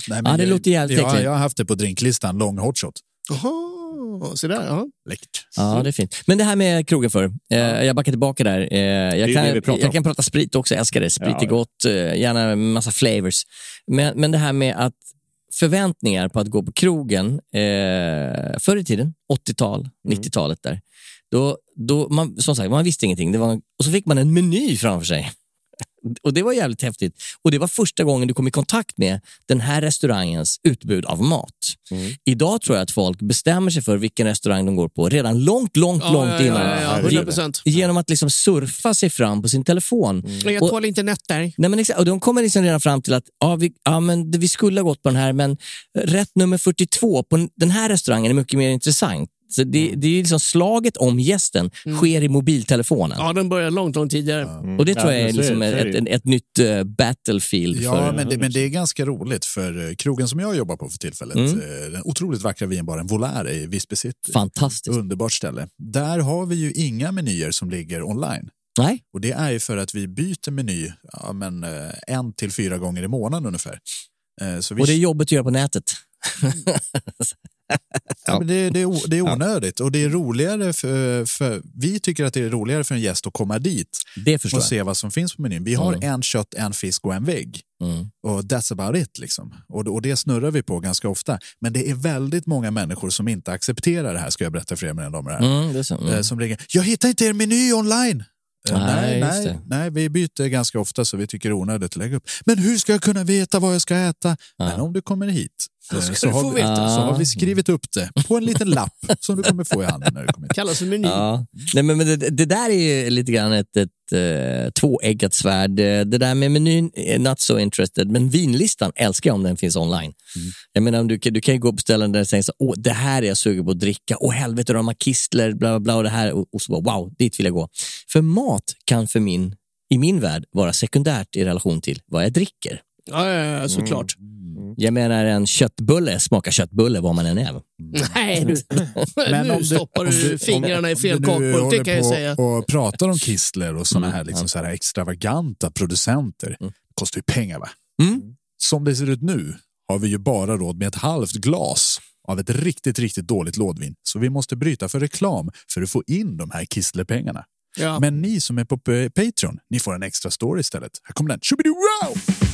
Speaker 3: Nej,
Speaker 2: Ja, det
Speaker 3: jag-
Speaker 2: låter jävligt
Speaker 3: jag, jag har haft det på drinklistan, lång hotshot.
Speaker 6: Jaha, så där. Ja.
Speaker 3: Läckert.
Speaker 2: Ja, det är fint. Men det här med krogen för. Eh, jag backar tillbaka där. Eh, jag,
Speaker 5: det
Speaker 2: kan, jag
Speaker 5: om.
Speaker 2: kan prata sprit också. Jag älskar det. Sprit
Speaker 5: Ja.
Speaker 2: är gott. Eh, gärna en massa flavors. Men, men det här med att förväntningar på att gå på krogen eh, förr i tiden, 80-tal, 90-talet där. Då, då man, som sagt, man visste ingenting. Det var, och så fick man en meny framför sig. Och Det var jävligt häftigt. Och Det var första gången du kom i kontakt med den här restaurangens utbud av mat. Idag tror jag att folk bestämmer sig för vilken restaurang de går på redan långt, långt,
Speaker 6: Ja,
Speaker 2: långt
Speaker 6: ja,
Speaker 2: innan.
Speaker 6: ja, ja, 100 procent.
Speaker 2: Genom att liksom surfa sig fram på sin telefon.
Speaker 6: Men jag
Speaker 2: Och-
Speaker 6: tål inte nötter.
Speaker 2: Nej, men exakt, och de kommer liksom redan fram till att ja, vi, ja, men vi skulle ha gått på den här, men rätt nummer 42 på den här restaurangen är mycket mer intressant. Så det, det är ju liksom slaget om gästen sker i mobiltelefonen.
Speaker 6: Ja, den börjar långt, långt tidigare.
Speaker 2: Och det tror jag
Speaker 5: Ja,
Speaker 2: är, liksom ett, ett, ett nytt eh, battlefield.
Speaker 3: Ja,
Speaker 2: för,
Speaker 3: men det, men det är ganska roligt för eh, krogen som jag jobbar på för tillfället,
Speaker 2: Mm.
Speaker 3: eh, den otroligt vackra vinbaren Volare i Visby City.
Speaker 2: Fantastiskt.
Speaker 3: Underbart ställe. Där har vi ju inga menyer som ligger online.
Speaker 2: Nej,
Speaker 3: Och det är ju för att vi byter meny ja, men, en till fyra gånger i månaden ungefär. Så vi,
Speaker 2: och det är jobbigt att göra på nätet.
Speaker 3: ja, men det, det, är, det är onödigt och det är roligare för, för vi tycker att det är roligare för en gäst att komma dit och se vad som finns på menyn. Vi har
Speaker 2: Mm.
Speaker 3: en kött, en fisk och en vägg.
Speaker 2: Mm.
Speaker 3: Och that's about it. Liksom. Och, och det snurrar vi på ganska ofta. Men det är väldigt många människor som inte accepterar det här, ska jag berätta för er mina damer herrar.
Speaker 2: Mm, så.
Speaker 3: Eh,
Speaker 2: Mm.
Speaker 3: Som ringer, jag hittar inte er meny online. Eh,
Speaker 2: Nej,
Speaker 3: nej, nej, nej, vi byter ganska ofta så vi tycker det är onödigt att lägga upp. Men hur ska jag kunna veta vad jag ska äta? Men om du kommer hit eh,
Speaker 6: ska
Speaker 3: så,
Speaker 6: du få
Speaker 3: vi,
Speaker 6: veta.
Speaker 3: så har vi skrivit upp det på en liten lapp som du kommer få i handen när du kommer hit.
Speaker 6: Kallas för meny.
Speaker 2: Ja. Nej, men, men det, det där är ju lite grann ett, ett uh, tvåeggat svärd. Eh, Det där med menyn är not so interested, men vinlistan älskar jag om den finns online. Jag menar, om du, kan- du kan ju gå på ställen där det så, Åh, det här är jag sugen på att dricka. Åh helvete, de har kistler, bla bla bla och det här. Och, och så bara, wow, dit vill jag gå. För mat kan för min, i min värld vara sekundärt i relation till vad jag dricker.
Speaker 6: Ja, ja, ja såklart.
Speaker 2: Jag menar en köttbulle smakar köttbulle vad man än är.
Speaker 6: Nej, du. nu stoppar du fingrarna i fel
Speaker 3: du
Speaker 6: kakburk, kan jag säga.
Speaker 3: och pratar om Kistler och såna
Speaker 2: Mm,
Speaker 3: här, liksom, så här extravaganta producenter.
Speaker 2: Mm.
Speaker 3: kostar ju pengar va?
Speaker 2: Mm.
Speaker 3: Som det ser ut nu har vi ju bara råd med ett halvt glas av ett riktigt, riktigt dåligt lådvin. Så vi måste bryta för reklam för att få in de här Kistlerpengarna.
Speaker 6: Ja.
Speaker 3: Men ni som är på Patreon, ni får en extra story istället. Här kommer den. Shubidoo-wow!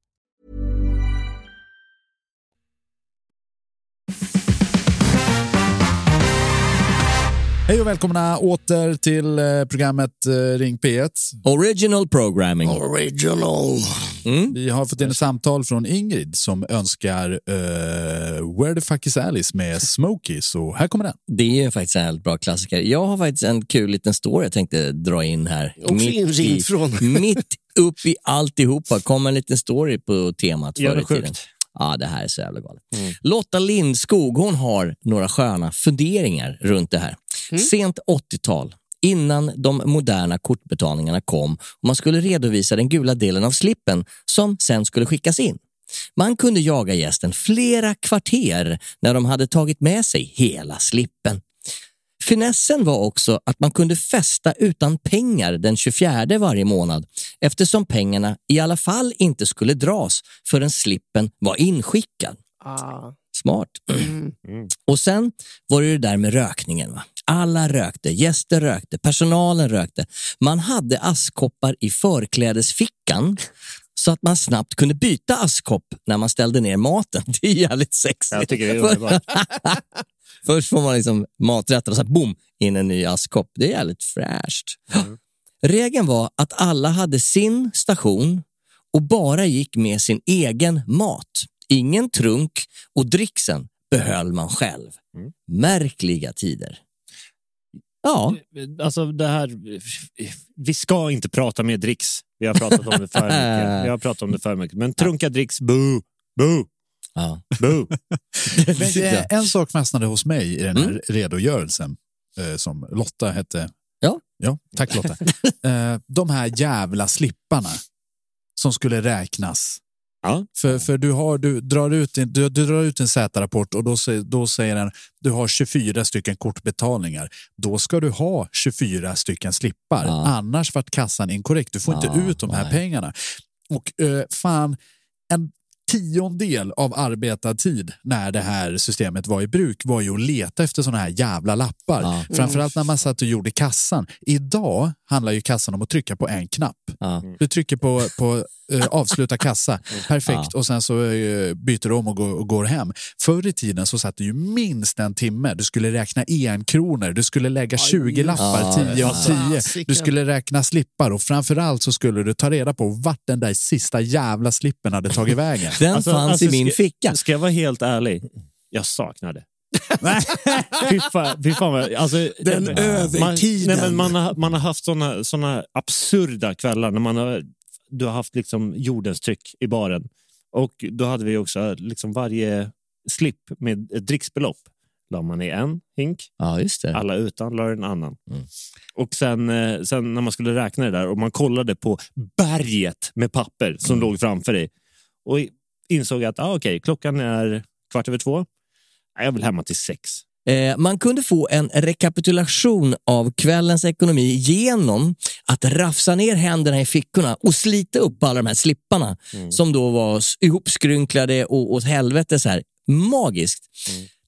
Speaker 3: Hej och välkomna åter till eh, programmet eh, Ring P1.
Speaker 2: Original programming.
Speaker 6: Original.
Speaker 2: Mm.
Speaker 3: Vi har fått in ett samtal från Ingrid som önskar eh, Where the fuck is Alice med Smokey. Så här kommer den.
Speaker 2: Det är faktiskt en helt bra klassiker. Jag har faktiskt en kul liten story jag tänkte dra in här.
Speaker 6: Också inringd från-
Speaker 2: mitt upp i alltihopa kom en liten story på temat
Speaker 5: Ja,
Speaker 2: förr
Speaker 5: det
Speaker 2: i
Speaker 5: är
Speaker 2: tiden.
Speaker 5: sjukt.
Speaker 2: Ja, det här är så jävla galet.
Speaker 5: Mm.
Speaker 2: Lotta Lindskog hon har några sköna funderingar runt det här. Sent 80-tal, innan de moderna kortbetalningarna kom och man skulle redovisa den gula delen av slippen som sen skulle skickas in. Man kunde jaga gästen flera kvarter när de hade tagit med sig hela slippen. Finessen var också att man kunde festa utan pengar den 24 varje månad eftersom pengarna i alla fall inte skulle dras förrän slippen var inskickad.
Speaker 6: Ah.
Speaker 2: Smart. Och sen var det det där med rökningen. Va? Alla rökte, gäster rökte, personalen rökte. Man hade askkoppar i förklädesfickan så att man snabbt kunde byta askkopp när man ställde ner maten. Det är jävligt sexigt.
Speaker 5: Jag tycker det är underbart.
Speaker 2: Först får man liksom maträtter och sen boom, in en ny askkopp. Det är jävligt fräscht. Regeln var att alla hade sin station och bara gick med sin egen mat. Ingen trunk och dricksen behöll man själv. Märkliga tider. Ja,
Speaker 5: Alltså det här, vi ska inte prata med dricks. Vi har pratat om det för mycket. Vi har pratat om det för mycket. Men trunka dricks, boo, boo,
Speaker 2: ja.
Speaker 5: boo.
Speaker 3: Men, eh, en sak fastnade hos mig i den här
Speaker 2: Mm.
Speaker 3: redogörelsen eh, som Lotta hette.
Speaker 2: Ja.
Speaker 3: Ja, tack Lotta. eh, de här jävla slipparna som skulle räknas.
Speaker 5: Ja.
Speaker 3: För, för du, har, du, drar ut en, du, du drar ut en Z-rapport och då, då säger den du har 24 stycken kortbetalningar. Då ska du ha 24 stycken slippar.
Speaker 2: Ja.
Speaker 3: Annars vart kassan inkorrekt. Du får inte
Speaker 2: Ja,
Speaker 3: ut de här
Speaker 2: nej.
Speaker 3: pengarna. Och eh, fan, en tiondel av arbetad tid när det här systemet var i bruk var ju att leta efter såna här jävla lappar.
Speaker 2: Ja.
Speaker 3: Framförallt när man satt och gjorde kassan. Idag handlar ju kassan om att trycka på en knapp.
Speaker 2: Ja.
Speaker 3: Du trycker på, på eh, avsluta kassa, perfekt,
Speaker 2: Ja.
Speaker 3: och sen så eh, byter du om och går, och går hem. Förr i tiden så satt det ju minst en timme. Du skulle räkna en-kronor, du skulle lägga 20 lappar,
Speaker 2: Ja,
Speaker 3: 10 och
Speaker 6: ja.
Speaker 3: 10. Du skulle räkna slippar och framförallt så skulle du ta reda på vart den där sista jävla slippen hade tagit vägen.
Speaker 2: Den
Speaker 5: Alltså-
Speaker 2: fanns
Speaker 5: alltså,
Speaker 2: i min
Speaker 5: ska-
Speaker 2: ficka.
Speaker 5: Ska jag vara helt ärlig? Jag saknar det. Fy fan, fy fan vad, alltså,
Speaker 6: Den
Speaker 5: man,
Speaker 6: övertiden.
Speaker 5: nej, men man, har, man har haft såna, såna absurda kvällar när man har, du har haft liksom jordens tryck i baren. Och då hade vi också liksom varje slipp med ett dricksbelopp. La man i en hink,
Speaker 2: Ja, just det.
Speaker 5: alla utan la en annan.
Speaker 2: Mm.
Speaker 5: Och sen, eh, sen när man skulle räkna det där och man kollade på berget med papper som
Speaker 2: Mm.
Speaker 5: låg framför dig. Och insåg att ah, okej, klockan är kvart över två. Jag vill hemma till sex.
Speaker 2: Eh, man kunde få en rekapitulation av kvällens ekonomi genom att rafsa ner händerna i fickorna och slita upp alla de här slipparna som då var ihopskrynklade och åt helvete så här. Magiskt.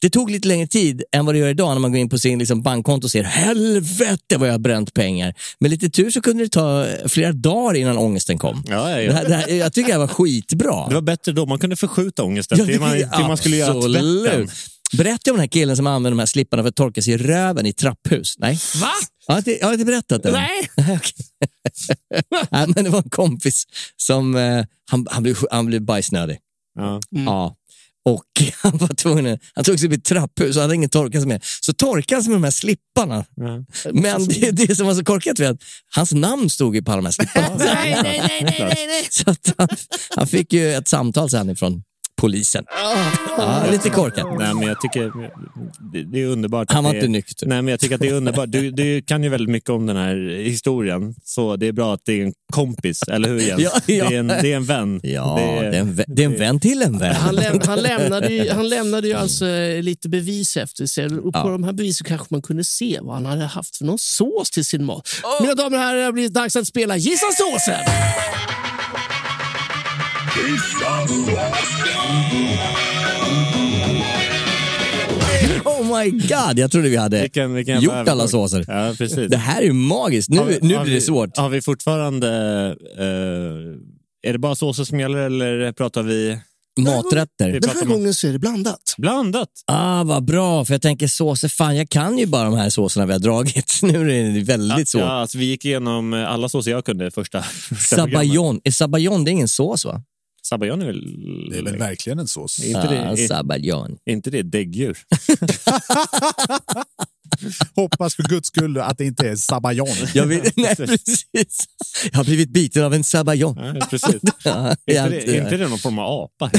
Speaker 2: Det tog lite längre tid än vad det gör idag när man går in på sin liksom, bankkonto och ser helvete vad jag har bränt pengar. Med lite tur så kunde det ta eh, flera dagar innan ångesten kom.
Speaker 5: Ja, ja, ja.
Speaker 2: Det här, det här, jag tycker det här var skitbra.
Speaker 5: Det var bättre då. Man kunde förskjuta ångesten till, man, till man skulle göra
Speaker 2: absolut.
Speaker 5: Tvätten.
Speaker 2: Berätta om den här killen som använder de här slipparna för att torka sig i röven i trapphus. Nej.
Speaker 6: Va?
Speaker 2: Jag har inte, jag har inte berättat det.
Speaker 6: Nej.
Speaker 2: Nej, men det var en kompis som eh, han, han, blev, han blev bajsnödig.
Speaker 5: Ja.
Speaker 2: Ja. Och han var tvungen, han tog sig upp i ett trapphus och hade ingen torka sig med. Så torkade han sig med de här slipparna.
Speaker 5: Ja.
Speaker 2: Men det, det som var så korkat var att hans namn stod ju på alla de här slipparna.
Speaker 6: Nej, nej, nej, nej, nej, nej.
Speaker 2: Så att han, han fick ju ett samtal sen ifrån polisen. Ja, lite korkat.
Speaker 5: Nej, men jag tycker det, det är underbart.
Speaker 2: Han var
Speaker 5: det,
Speaker 2: inte nykter.
Speaker 5: Nej, men jag tycker att det är underbart. Du, du kan ju väldigt mycket om den här historien, så det är bra att det är en kompis, eller hur Jens?
Speaker 2: Ja, ja.
Speaker 5: Det, är en, det är en vän.
Speaker 2: Ja,
Speaker 5: det
Speaker 2: det är, en, det är en vän till en vän.
Speaker 6: Han, läm han, lämnade ju, han lämnade ju alltså eh, lite bevis efter sig. Och på
Speaker 2: Ja.
Speaker 6: de här bevisen kanske man kunde se vad han hade haft för någon sås till sin mat. Mina damer och herrar, det har blivit dags att spela Gissa såsen!
Speaker 2: Oh my god, jag trodde vi hade
Speaker 5: Vilken, vilken
Speaker 2: gjort alla
Speaker 5: övergång.
Speaker 2: såser.
Speaker 5: Ja, precis.
Speaker 2: Det här är ju magiskt. Nu,
Speaker 5: vi-
Speaker 2: nu blir det svårt.
Speaker 5: Har vi fortfarande... Eh, är det bara såser som gäller eller pratar vi...
Speaker 2: Maträtter.
Speaker 6: Den här gången så är det blandat.
Speaker 5: Blandat?
Speaker 2: Ah, vad bra, för jag tänker såser, fan jag kan ju bara de här såserna vi har dragit. Nu är det väldigt svårt.
Speaker 5: Ja, alltså, vi gick igenom eh, alla såser jag kunde första, första.
Speaker 2: Sabayon, är sabayon det är ingen sås va?
Speaker 5: Sabayon är väl...
Speaker 3: Det är väl verkligen en sås.
Speaker 5: Är inte, det,
Speaker 2: Ah, sabayon.
Speaker 5: är inte det däggdjur?
Speaker 3: Hoppas för guds skull att det inte är sabayon.
Speaker 2: Jag vill, nej, precis. Jag har blivit biten av en sabayon.
Speaker 5: Ja, precis.
Speaker 2: Ja,
Speaker 5: Är inte, det, är inte det någon form av apa?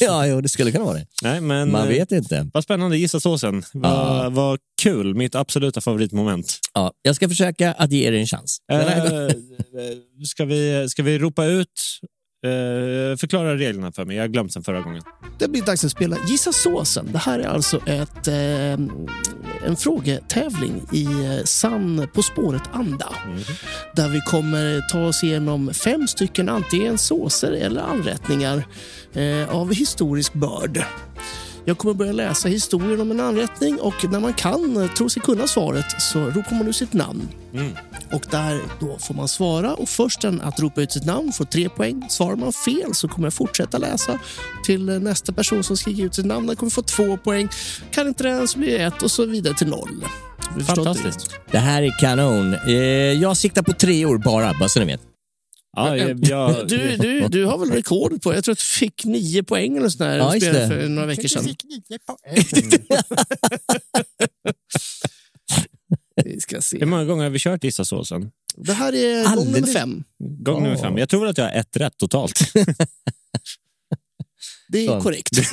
Speaker 2: ja, jo, det skulle kunna vara det.
Speaker 5: Nej, men,
Speaker 2: Man
Speaker 5: eh,
Speaker 2: vet inte.
Speaker 5: Vad spännande, gissa såsen. Vad, vad kul, mitt absoluta favoritmoment.
Speaker 2: Ja, jag ska försöka att ge er en chans. Gången-
Speaker 5: Eh, ska, vi, ska vi ropa ut, eh, förklara reglerna för mig? Jag har glömt sen förra gången.
Speaker 6: Det blir dags att spela Gissa såsen. Det här är alltså ett, eh, en frågetävling i eh, sann På spåret-anda. Där vi kommer ta oss igenom fem stycken antingen såser eller anrättningar eh, av historisk börd. Jag kommer börja läsa historien om en anrättning och när man kan, eh, tror sig kunna svaret, så ropar man ut sitt namn. Och där då får man svara och först den att ropa ut sitt namn får tre poäng. Svarar man fel så kommer jag fortsätta läsa till eh, nästa person som skriker ut sitt namn. Den kommer få två poäng. Kan inte den så blir det ett och så vidare till noll.
Speaker 5: Fantastiskt.
Speaker 2: Det här är kanon. Eh, Jag siktar på tre år bara, bara så ni vet.
Speaker 5: Ja, jag, jag,
Speaker 6: Du, du, du har väl rekord på, jag tror att du fick nio poäng eller sånt där
Speaker 2: Ja,
Speaker 6: spelade för några veckor sedan. Vi ska
Speaker 5: hur
Speaker 6: se.
Speaker 5: många gånger har vi kört gissa såsen?
Speaker 6: Det här är gång nummer fem.
Speaker 5: Gång nummer fem. Jag tror att jag har ett rätt totalt.
Speaker 6: Det är korrekt.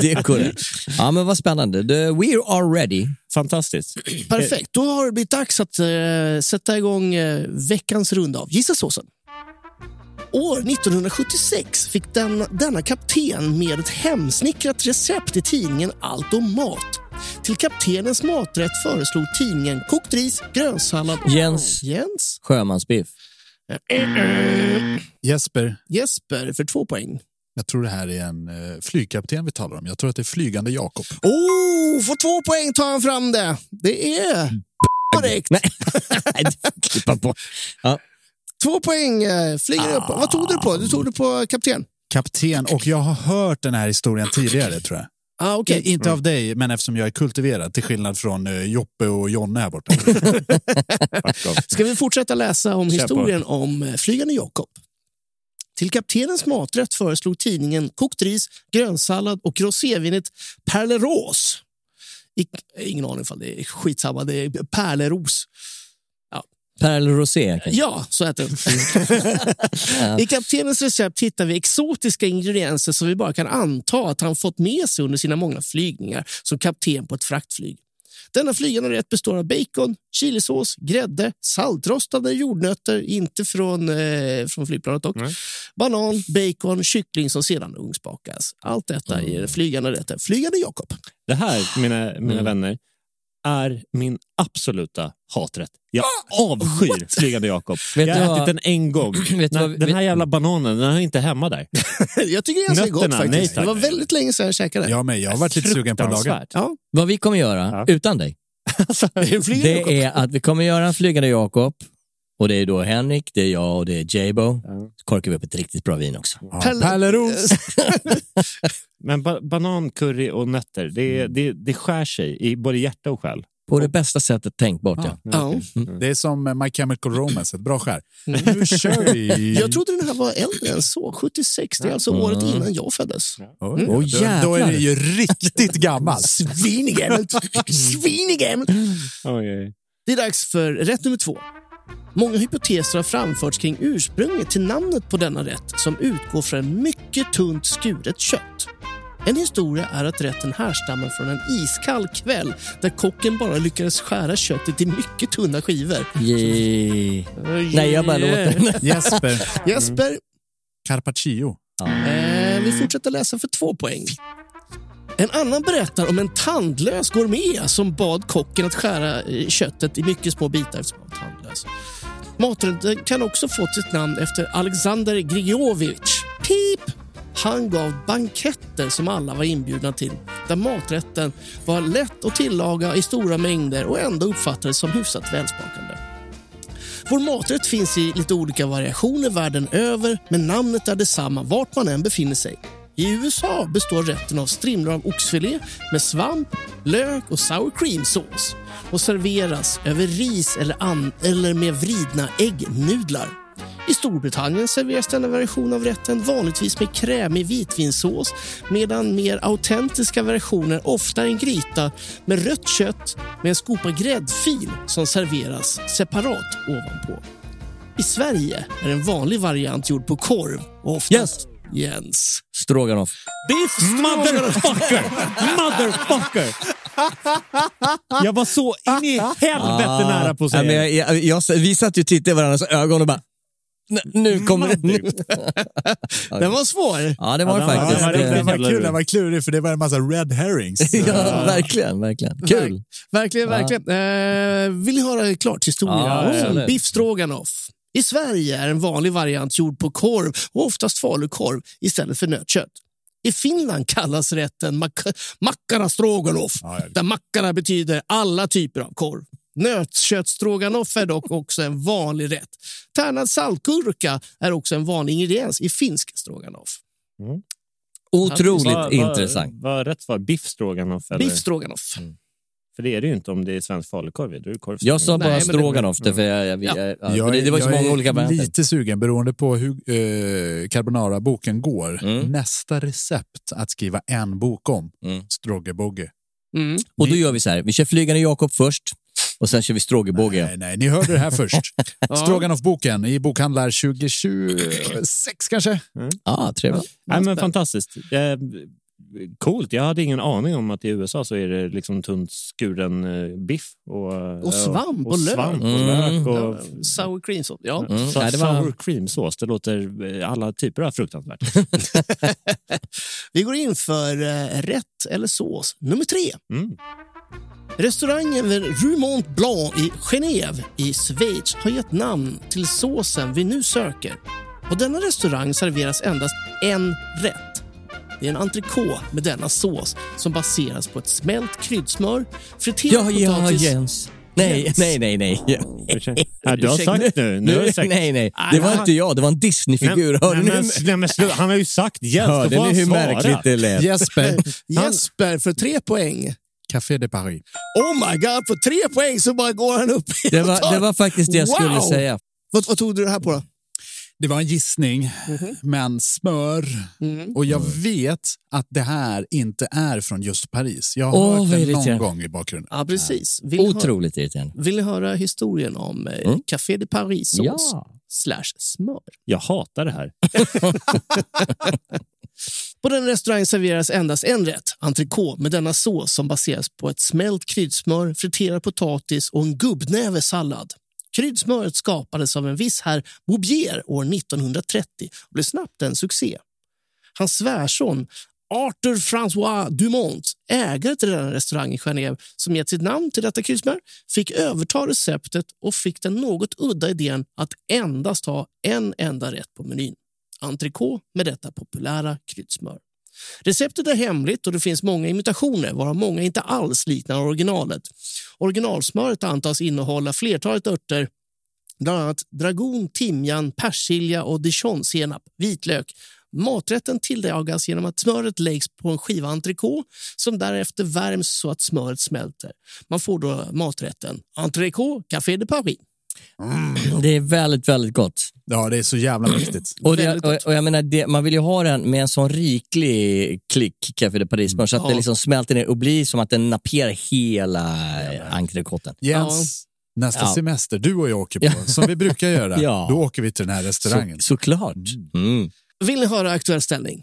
Speaker 2: det är korrekt. Ja, men vad spännande. The, we are ready.
Speaker 5: Fantastiskt.
Speaker 6: Perfekt. Då har det blivit dags att eh, sätta igång eh, veckans runda av Gissa såsen. År 1976 fick den, denna kapten med ett hemsnickrat recept i tidningen Allt om mat. Till kaptenens maträtt föreslog tidningen kokt ris, grönsallad och...
Speaker 2: Jens.
Speaker 6: Jens?
Speaker 2: Sjömansbiff.
Speaker 3: Jesper,
Speaker 6: Jesper för två poäng.
Speaker 3: jag tror det här är en eh, flygkapten vi talar om. Jag tror att det är flygande Jakob.
Speaker 6: Oh, får två poäng tar han fram det. Det är korrekt.
Speaker 2: Nej, klippa på. Ja.
Speaker 6: Två poäng eh, flyger upp. Vad tog du på? Du tog det på kapten?
Speaker 3: Kapten, och jag har hört den här historien tidigare tror jag.
Speaker 6: Ah, okay.
Speaker 3: I- Inte av dig, men eftersom jag är kultiverad till skillnad från eh, Joppe och Jonne här borta.
Speaker 6: Ska vi fortsätta läsa om
Speaker 5: Kör på.
Speaker 6: historien om eh, flygande Jakob? Till kaptenens maträtt föreslog tidningen kokt ris, grönsallad och rosévinet Perleros. I- Ingen aning ifall det är skitsamma, det är Perleros.
Speaker 2: Perle Rosé. kanske.
Speaker 6: Ja, så heter det. I kaptenens recept hittar vi exotiska ingredienser som vi bara kan anta att han fått med sig under sina många flygningar som kapten på ett fraktflyg. Denna flygande rätt består av bacon, chilisås, grädde, saltrostade jordnötter, inte från, eh, från flygplanet dock, banan, bacon, kyckling som sedan ugnsbakas. Allt detta i den flygande rätten. Flygande Jakob.
Speaker 5: Det här, mina, mina
Speaker 6: Mm.
Speaker 5: vänner, är min absoluta haträtt. Jag avskyr Flygande Jakob.
Speaker 2: Vet
Speaker 5: Jag har
Speaker 2: vad-
Speaker 5: ätit den en gång.
Speaker 2: Vet
Speaker 5: Den,
Speaker 2: vad-
Speaker 5: den här
Speaker 2: vet-
Speaker 5: jävla bananen, den är inte hemma där.
Speaker 6: Jag tycker det är ganska gott
Speaker 5: nej,
Speaker 6: faktiskt. det var väldigt länge sedan jag käkade.
Speaker 3: Ja, men jag har varit lite sugen på att laga.
Speaker 6: Ja.
Speaker 2: Vad vi kommer göra utan dig, det är att vi kommer göra en flygande Jakob. Och det är då Henrik, det är jag och det är Jabo. Så korkar vi upp ett riktigt bra vin också.
Speaker 3: Ja, Pärleros.
Speaker 5: Men ba banan, curry och nötter, det, det, det skär sig i både hjärta och själ.
Speaker 2: På det bästa sättet tänkbart, ja.
Speaker 6: Ja.
Speaker 3: Det är som My Chemical Romance, ett bra skär. Nu kör vi!
Speaker 6: Jag trodde den här var äldre än så. 76, det är alltså året innan jag föddes.
Speaker 3: Oj,
Speaker 2: Åh,
Speaker 3: då, då är
Speaker 2: jävlar.
Speaker 3: det ju riktigt gammalt.
Speaker 6: Svinegammalt!
Speaker 5: Oj, oj.
Speaker 6: Det är dags för rätt nummer två. Många hypoteser har framförts kring ursprunget till namnet på denna rätt som utgår från en mycket tunt skuret kött. En historia är att rätten härstammar från en iskall kväll där kocken bara lyckades skära köttet i mycket tunna skivor.
Speaker 2: Yay. Nej, jag bara låter.
Speaker 3: Jesper,
Speaker 6: Jesper,
Speaker 3: Carpaccio.
Speaker 6: eh, vi fortsätter läsa för två poäng. En annan berättar om en tandlös gourmet som bad kocken att skära köttet i mycket små bitar eftersom han var tandlös. Maträtten kan också fått sitt namn efter Alexander Grigiovic. Pip! Han gav banketter som alla var inbjudna till där maträtten var lätt att tillaga i stora mängder och ändå uppfattades som hyfsat välsmakande. Vår maträtt finns i lite olika variationer världen över men namnet är detsamma vart man än befinner sig. I USA består rätten av strimlor av oxfilé med svamp, lök och sour cream-sås och serveras över ris eller, an- eller med vridna äggnudlar. I Storbritannien serveras denna version av rätten vanligtvis med krämig vitvinsås medan mer autentiska versioner ofta är en gryta med rött kött med en skopa gräddfil som serveras separat ovanpå. I Sverige är en vanlig variant gjord på korv och oftast Jens.
Speaker 2: Stroganoff.
Speaker 5: Beef motherfucker! motherfucker! Jag var så in i helvete nära på att
Speaker 2: Ja,
Speaker 5: säga
Speaker 2: men jag, jag, jag, vi satt ju och tittade i varandras ögon och bara... "Nu- Nu kommer det. Nu.
Speaker 6: Den var svår.
Speaker 2: Ja, det var det
Speaker 5: Ja, den var-
Speaker 2: faktiskt.
Speaker 5: ja,
Speaker 3: Den, den var kul, den var klurig för det var en massa red herrings.
Speaker 2: Ja, verkligen, verkligen. Kul.
Speaker 6: Verkligen, verkligen. Eh, vill ni höra klart historia
Speaker 2: Ja,
Speaker 6: biff stroganoff? I Sverige är en vanlig variant gjord på korv och oftast falukorv istället för nötkött. I Finland kallas rätten mak- makkara stroganoff,
Speaker 3: Ja, ja.
Speaker 6: där makkara betyder alla typer av korv. Nötköttstroganoff är dock också en vanlig rätt. Tärnad saltgurka är också en vanlig ingrediens i finsk stroganoff.
Speaker 2: Otroligt
Speaker 5: Vad- vad-
Speaker 2: intressant.
Speaker 5: Vad rätt var? Biff stroganoff?
Speaker 6: Biff stroganoff.
Speaker 5: För det är det ju inte om det är svensk falukorv. Då är det korv
Speaker 2: Jag sa
Speaker 6: Nej,
Speaker 2: bara
Speaker 6: men det-
Speaker 2: stroganoff, därför jag, jag,
Speaker 6: Ja.
Speaker 2: jag, ja,
Speaker 3: Jag
Speaker 2: det, det var så många
Speaker 3: är
Speaker 2: olika varianter.
Speaker 3: lite sugen beroende på hur eh, carbonara-boken går.
Speaker 2: Mm.
Speaker 3: Nästa recept att skriva en bok om.
Speaker 2: Mm.
Speaker 3: Stroggebogge.
Speaker 6: Mm.
Speaker 2: Och då gör vi så här, vi kör Flygande Jakob först och sen kör vi Strågebåge.
Speaker 3: Nej, nej, ni hörde det här först. Stroganoff-boken i bokhandlar 2026 kanske?
Speaker 2: Ja, trevligt.
Speaker 5: Nej, men fantastiskt. Eh, coolt. Jag hade ingen aning om att i USA så är det liksom tunt skuren eh, biff. Och,
Speaker 6: Och svamp och,
Speaker 5: och
Speaker 6: lök.
Speaker 5: svamp och
Speaker 2: Mm.
Speaker 5: lök. Och,
Speaker 6: Ja, sour cream sauce. Ja.
Speaker 2: Mm.
Speaker 5: Så
Speaker 2: det var...
Speaker 5: Sour cream-sås, det låter eh, alla typer av fruktansvärt.
Speaker 6: Vi går in för eh, rätt eller sås nummer tre.
Speaker 5: Mm.
Speaker 6: Restaurangen vid Rue Mont Blanc i Genève i Schweiz har gett namn till såsen vi nu söker. På denna restaurang serveras endast en rätt. Det är en entrecote med denna sås som baseras på ett smält kryddsmör, friterad
Speaker 2: Ja, ja,
Speaker 6: potatis...
Speaker 2: Jens. Nej,
Speaker 6: Jens.
Speaker 2: nej, nej, nej.
Speaker 5: Ja, du har sagt nu. nu har sagt.
Speaker 2: nej, nej. Det var inte jag, det var en Disney-figur.
Speaker 5: Nej,
Speaker 2: ni
Speaker 5: men, nej, men, han har ju sagt då
Speaker 2: Hörde
Speaker 5: får
Speaker 2: ni hur märkligt det lät?
Speaker 3: Jesper,
Speaker 6: Jesper för tre poäng.
Speaker 3: Café de Paris.
Speaker 6: Oh my god, för tre poäng så bara går han upp i
Speaker 2: Det var, det var faktiskt det jag skulle
Speaker 6: Wow!
Speaker 2: säga.
Speaker 6: Vad, vad tog du det här på då?
Speaker 3: Det var en gissning, men smör. Och jag vet att det här inte är från just Paris. Jag har
Speaker 2: Åh,
Speaker 3: hört det någon
Speaker 2: irriterande.
Speaker 3: gång i bakgrunden.
Speaker 6: Ja, precis. Vill, ni höra,
Speaker 2: Otroligt irriterande.
Speaker 6: vill höra historien om eh,
Speaker 2: Mm.
Speaker 6: Café de Paris-sås
Speaker 2: Ja.
Speaker 6: slash smör?
Speaker 5: Jag hatar det här.
Speaker 6: På den restaurangen serveras endast en rätt, entrecote, med denna sås som baseras på ett smält kryddsmör, friterad potatis och en gubbnäve sallad. Kryddsmöret skapades av en viss herr Boubier år 1930 och blev snabbt en succé. Hans svärson Arthur François Dumont, ägare till denna restaurang i Genève som gett sitt namn till detta kryddsmör, fick överta receptet och fick den något udda idén att endast ha en enda rätt på menyn. Entrecote med detta populära kryddsmör. Receptet är hemligt och det finns många imitationer varav många inte alls liknar originalet. Originalsmöret antas innehålla flertalet örter bland annat dragon, timjan, persilja och dijonsenap, vitlök. Maträtten tillagas genom att smöret läggs på en skiva entrecote som därefter värms så att smöret smälter. Man får då maträtten entrecote café de Paris.
Speaker 2: Det är väldigt, väldigt gott.
Speaker 3: Ja, det är så jävla mäktigt.
Speaker 2: Och, det, och, och jag menar, det, man vill ju ha den med en sån riklig klick Café de Paris så att
Speaker 6: Ja.
Speaker 2: det liksom smälter ner och blir som att den naperar hela entrecoten.
Speaker 3: Jens, nästa
Speaker 2: Ja.
Speaker 3: semester, du och jag åker på, som vi brukar göra,
Speaker 2: Ja.
Speaker 3: då åker vi till den här restaurangen.
Speaker 2: Så, såklart. Mm.
Speaker 6: Vill ni höra aktuell ställning?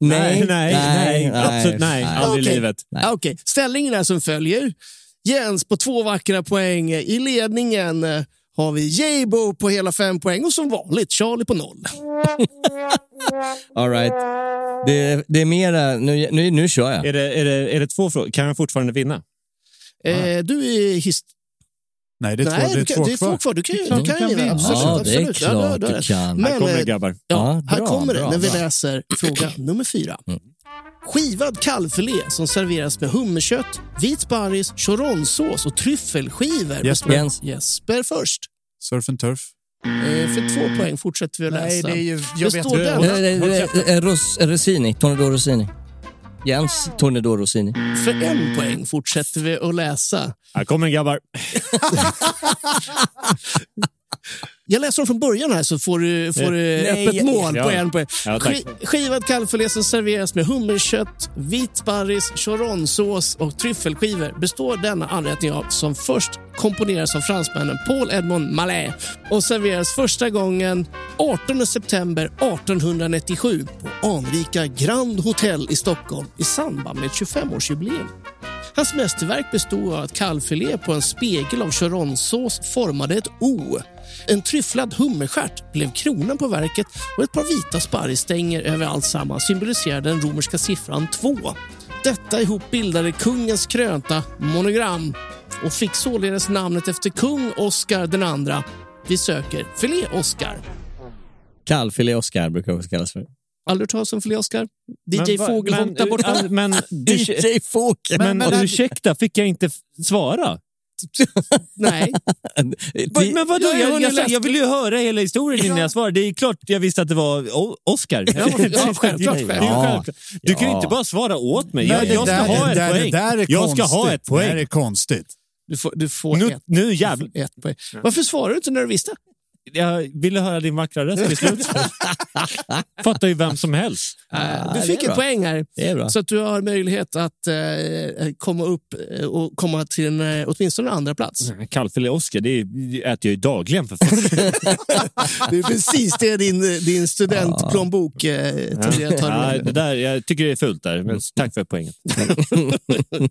Speaker 5: Nej, nej, nej, absolut nej. Aldrig i livet.
Speaker 6: Okej, ställningen är som följer. Jens på två vackra poäng. I ledningen har vi Jabo på hela fem poäng och som vanligt Charlie på noll.
Speaker 2: All right. Det, det är mera, nu, nu, nu kör jag.
Speaker 5: Är det, är, det, är det två frågor? Kan jag fortfarande vinna?
Speaker 6: Eh, du är his-
Speaker 3: Nej, det är,
Speaker 6: Nej,
Speaker 3: två, det är
Speaker 6: du kan,
Speaker 3: två
Speaker 6: det är
Speaker 3: kvar.
Speaker 6: två kvar. Du kan,
Speaker 3: Det
Speaker 6: du kan,
Speaker 3: du kan
Speaker 6: vinna.
Speaker 3: vinna.
Speaker 6: Absolut.
Speaker 2: Ja, det är.
Speaker 6: Ja,
Speaker 2: klart
Speaker 6: du
Speaker 2: kan.
Speaker 6: Men,
Speaker 5: Här kommer det
Speaker 6: eh,
Speaker 5: grabbar.
Speaker 6: Ja,
Speaker 2: Ja,
Speaker 6: här
Speaker 2: bra,
Speaker 6: kommer det
Speaker 2: bra,
Speaker 6: när vi
Speaker 2: bra.
Speaker 6: läser fråga nummer fyra. Skivad kalvfilé som serveras med hummerkött, vit sparris, choronsås och tryffelskivor.
Speaker 3: Jesper.
Speaker 2: Jens.
Speaker 6: Jesper först.
Speaker 3: Surf and turf.
Speaker 6: Eh, för två poäng fortsätter vi att läsa.
Speaker 3: Nej, det är ju... Jag vet
Speaker 6: står den.
Speaker 2: Eh, eh, eh, Ros, Rossini, Tornedor Rossini. Jens Tornedor Rossini.
Speaker 6: För en poäng fortsätter vi att läsa.
Speaker 5: Här kommer den grabbar.
Speaker 6: Jag läser dem från början här så får du, får du
Speaker 2: Nej,
Speaker 6: öppet mål på
Speaker 5: ja.
Speaker 6: en poäng.
Speaker 5: Ja.
Speaker 6: Sk- skivad kalvfilé som serveras med hummerkött, vit sparris, choronsås och tryffelskivor består denna anrättning av som först komponeras av fransmännen Paul Edmond Mallet och serveras första gången 18 september 1897 på anrika Grand Hotel i Stockholm i samband med ett 25-årsjubileum. Hans mästerverk bestod av att kalvfilé på en spegel av choronsås formade ett O. En tryfflad hummerstjärt blev kronan på verket och ett par vita sparrisstänger över allt sammans symboliserade den romerska siffran 2. Detta ihop bildade kungens krönta monogram och fick således namnet efter kung Oscar den andra. Vi söker filé Oscar.
Speaker 2: Kallfilé Oscar brukar det också kallas för.
Speaker 6: Aldrig hört talas om filé Oscar?
Speaker 5: Men
Speaker 6: DJ Fågelholm där borta?
Speaker 5: Men,
Speaker 2: DJ Fågel.
Speaker 5: men,
Speaker 3: men-
Speaker 5: ursäkta, fick jag inte svara?
Speaker 6: Nej.
Speaker 5: Men vadå?
Speaker 6: jag
Speaker 5: Jag, jag, jag ville ju höra hela historien innan jag svarade. Det är klart jag visste att det var Oscar.
Speaker 6: Ja, ja, självklart,
Speaker 5: självklart. Du kan ju inte bara svara åt mig. Jag, ska ha ett
Speaker 3: där-
Speaker 5: poäng. Jag ska ha
Speaker 3: konstigt.
Speaker 5: ett poäng.
Speaker 3: Det där är konstigt.
Speaker 6: Du får, du får
Speaker 5: Nu,
Speaker 6: ett,
Speaker 5: nu jävlar.
Speaker 6: ett poäng. Varför svarar du inte när du visste?
Speaker 5: Jag ville höra din vackra röst till slut. Fattar ju vem som helst.
Speaker 6: du
Speaker 2: det
Speaker 6: fick
Speaker 2: bra.
Speaker 6: poäng här. Så att du har möjlighet att eh, komma upp eh, och komma till en, eh, åtminstone en andra plats.
Speaker 5: Kallfilé Oscar, det äter jag ju dagligen för fan.
Speaker 6: Det är precis det din, din studentplånbok eh, tenderar att ta
Speaker 5: Ja, det där, jag tycker det är fult där, men tack för poängen.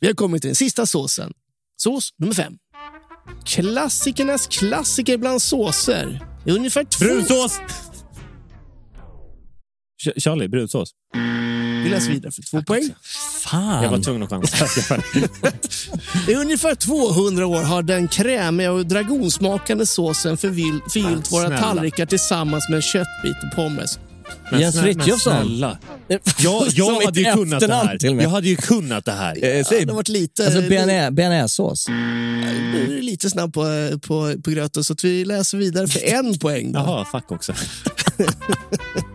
Speaker 6: Vi har kommit till den sista såsen. Sås nummer fem. Klassikernas klassiker bland såser. Det är ungefär två...
Speaker 5: Brunsås! Ch- Charlie, brunsås.
Speaker 6: Vi läser vidare för två poäng.
Speaker 2: Fan.
Speaker 5: Jag var tvungen att chansa.
Speaker 6: I ungefär 200 år har den krämiga och dragonsmakande såsen förvill- förgyllt våra tallrikar tillsammans med en köttbit och pommes.
Speaker 5: Men
Speaker 2: Jens Frithiofsson.
Speaker 5: Jag, jag hade ju kunnat det här.
Speaker 2: med.
Speaker 5: Jag hade ju kunnat det här.
Speaker 2: Eh, säg-
Speaker 6: Det har varit lite...
Speaker 2: Alltså bearnais- bearnaisesås.
Speaker 6: Nu är det lite snabb på, på, på gröten så att vi läser vidare för en poäng. Då.
Speaker 5: Jaha, fuck också.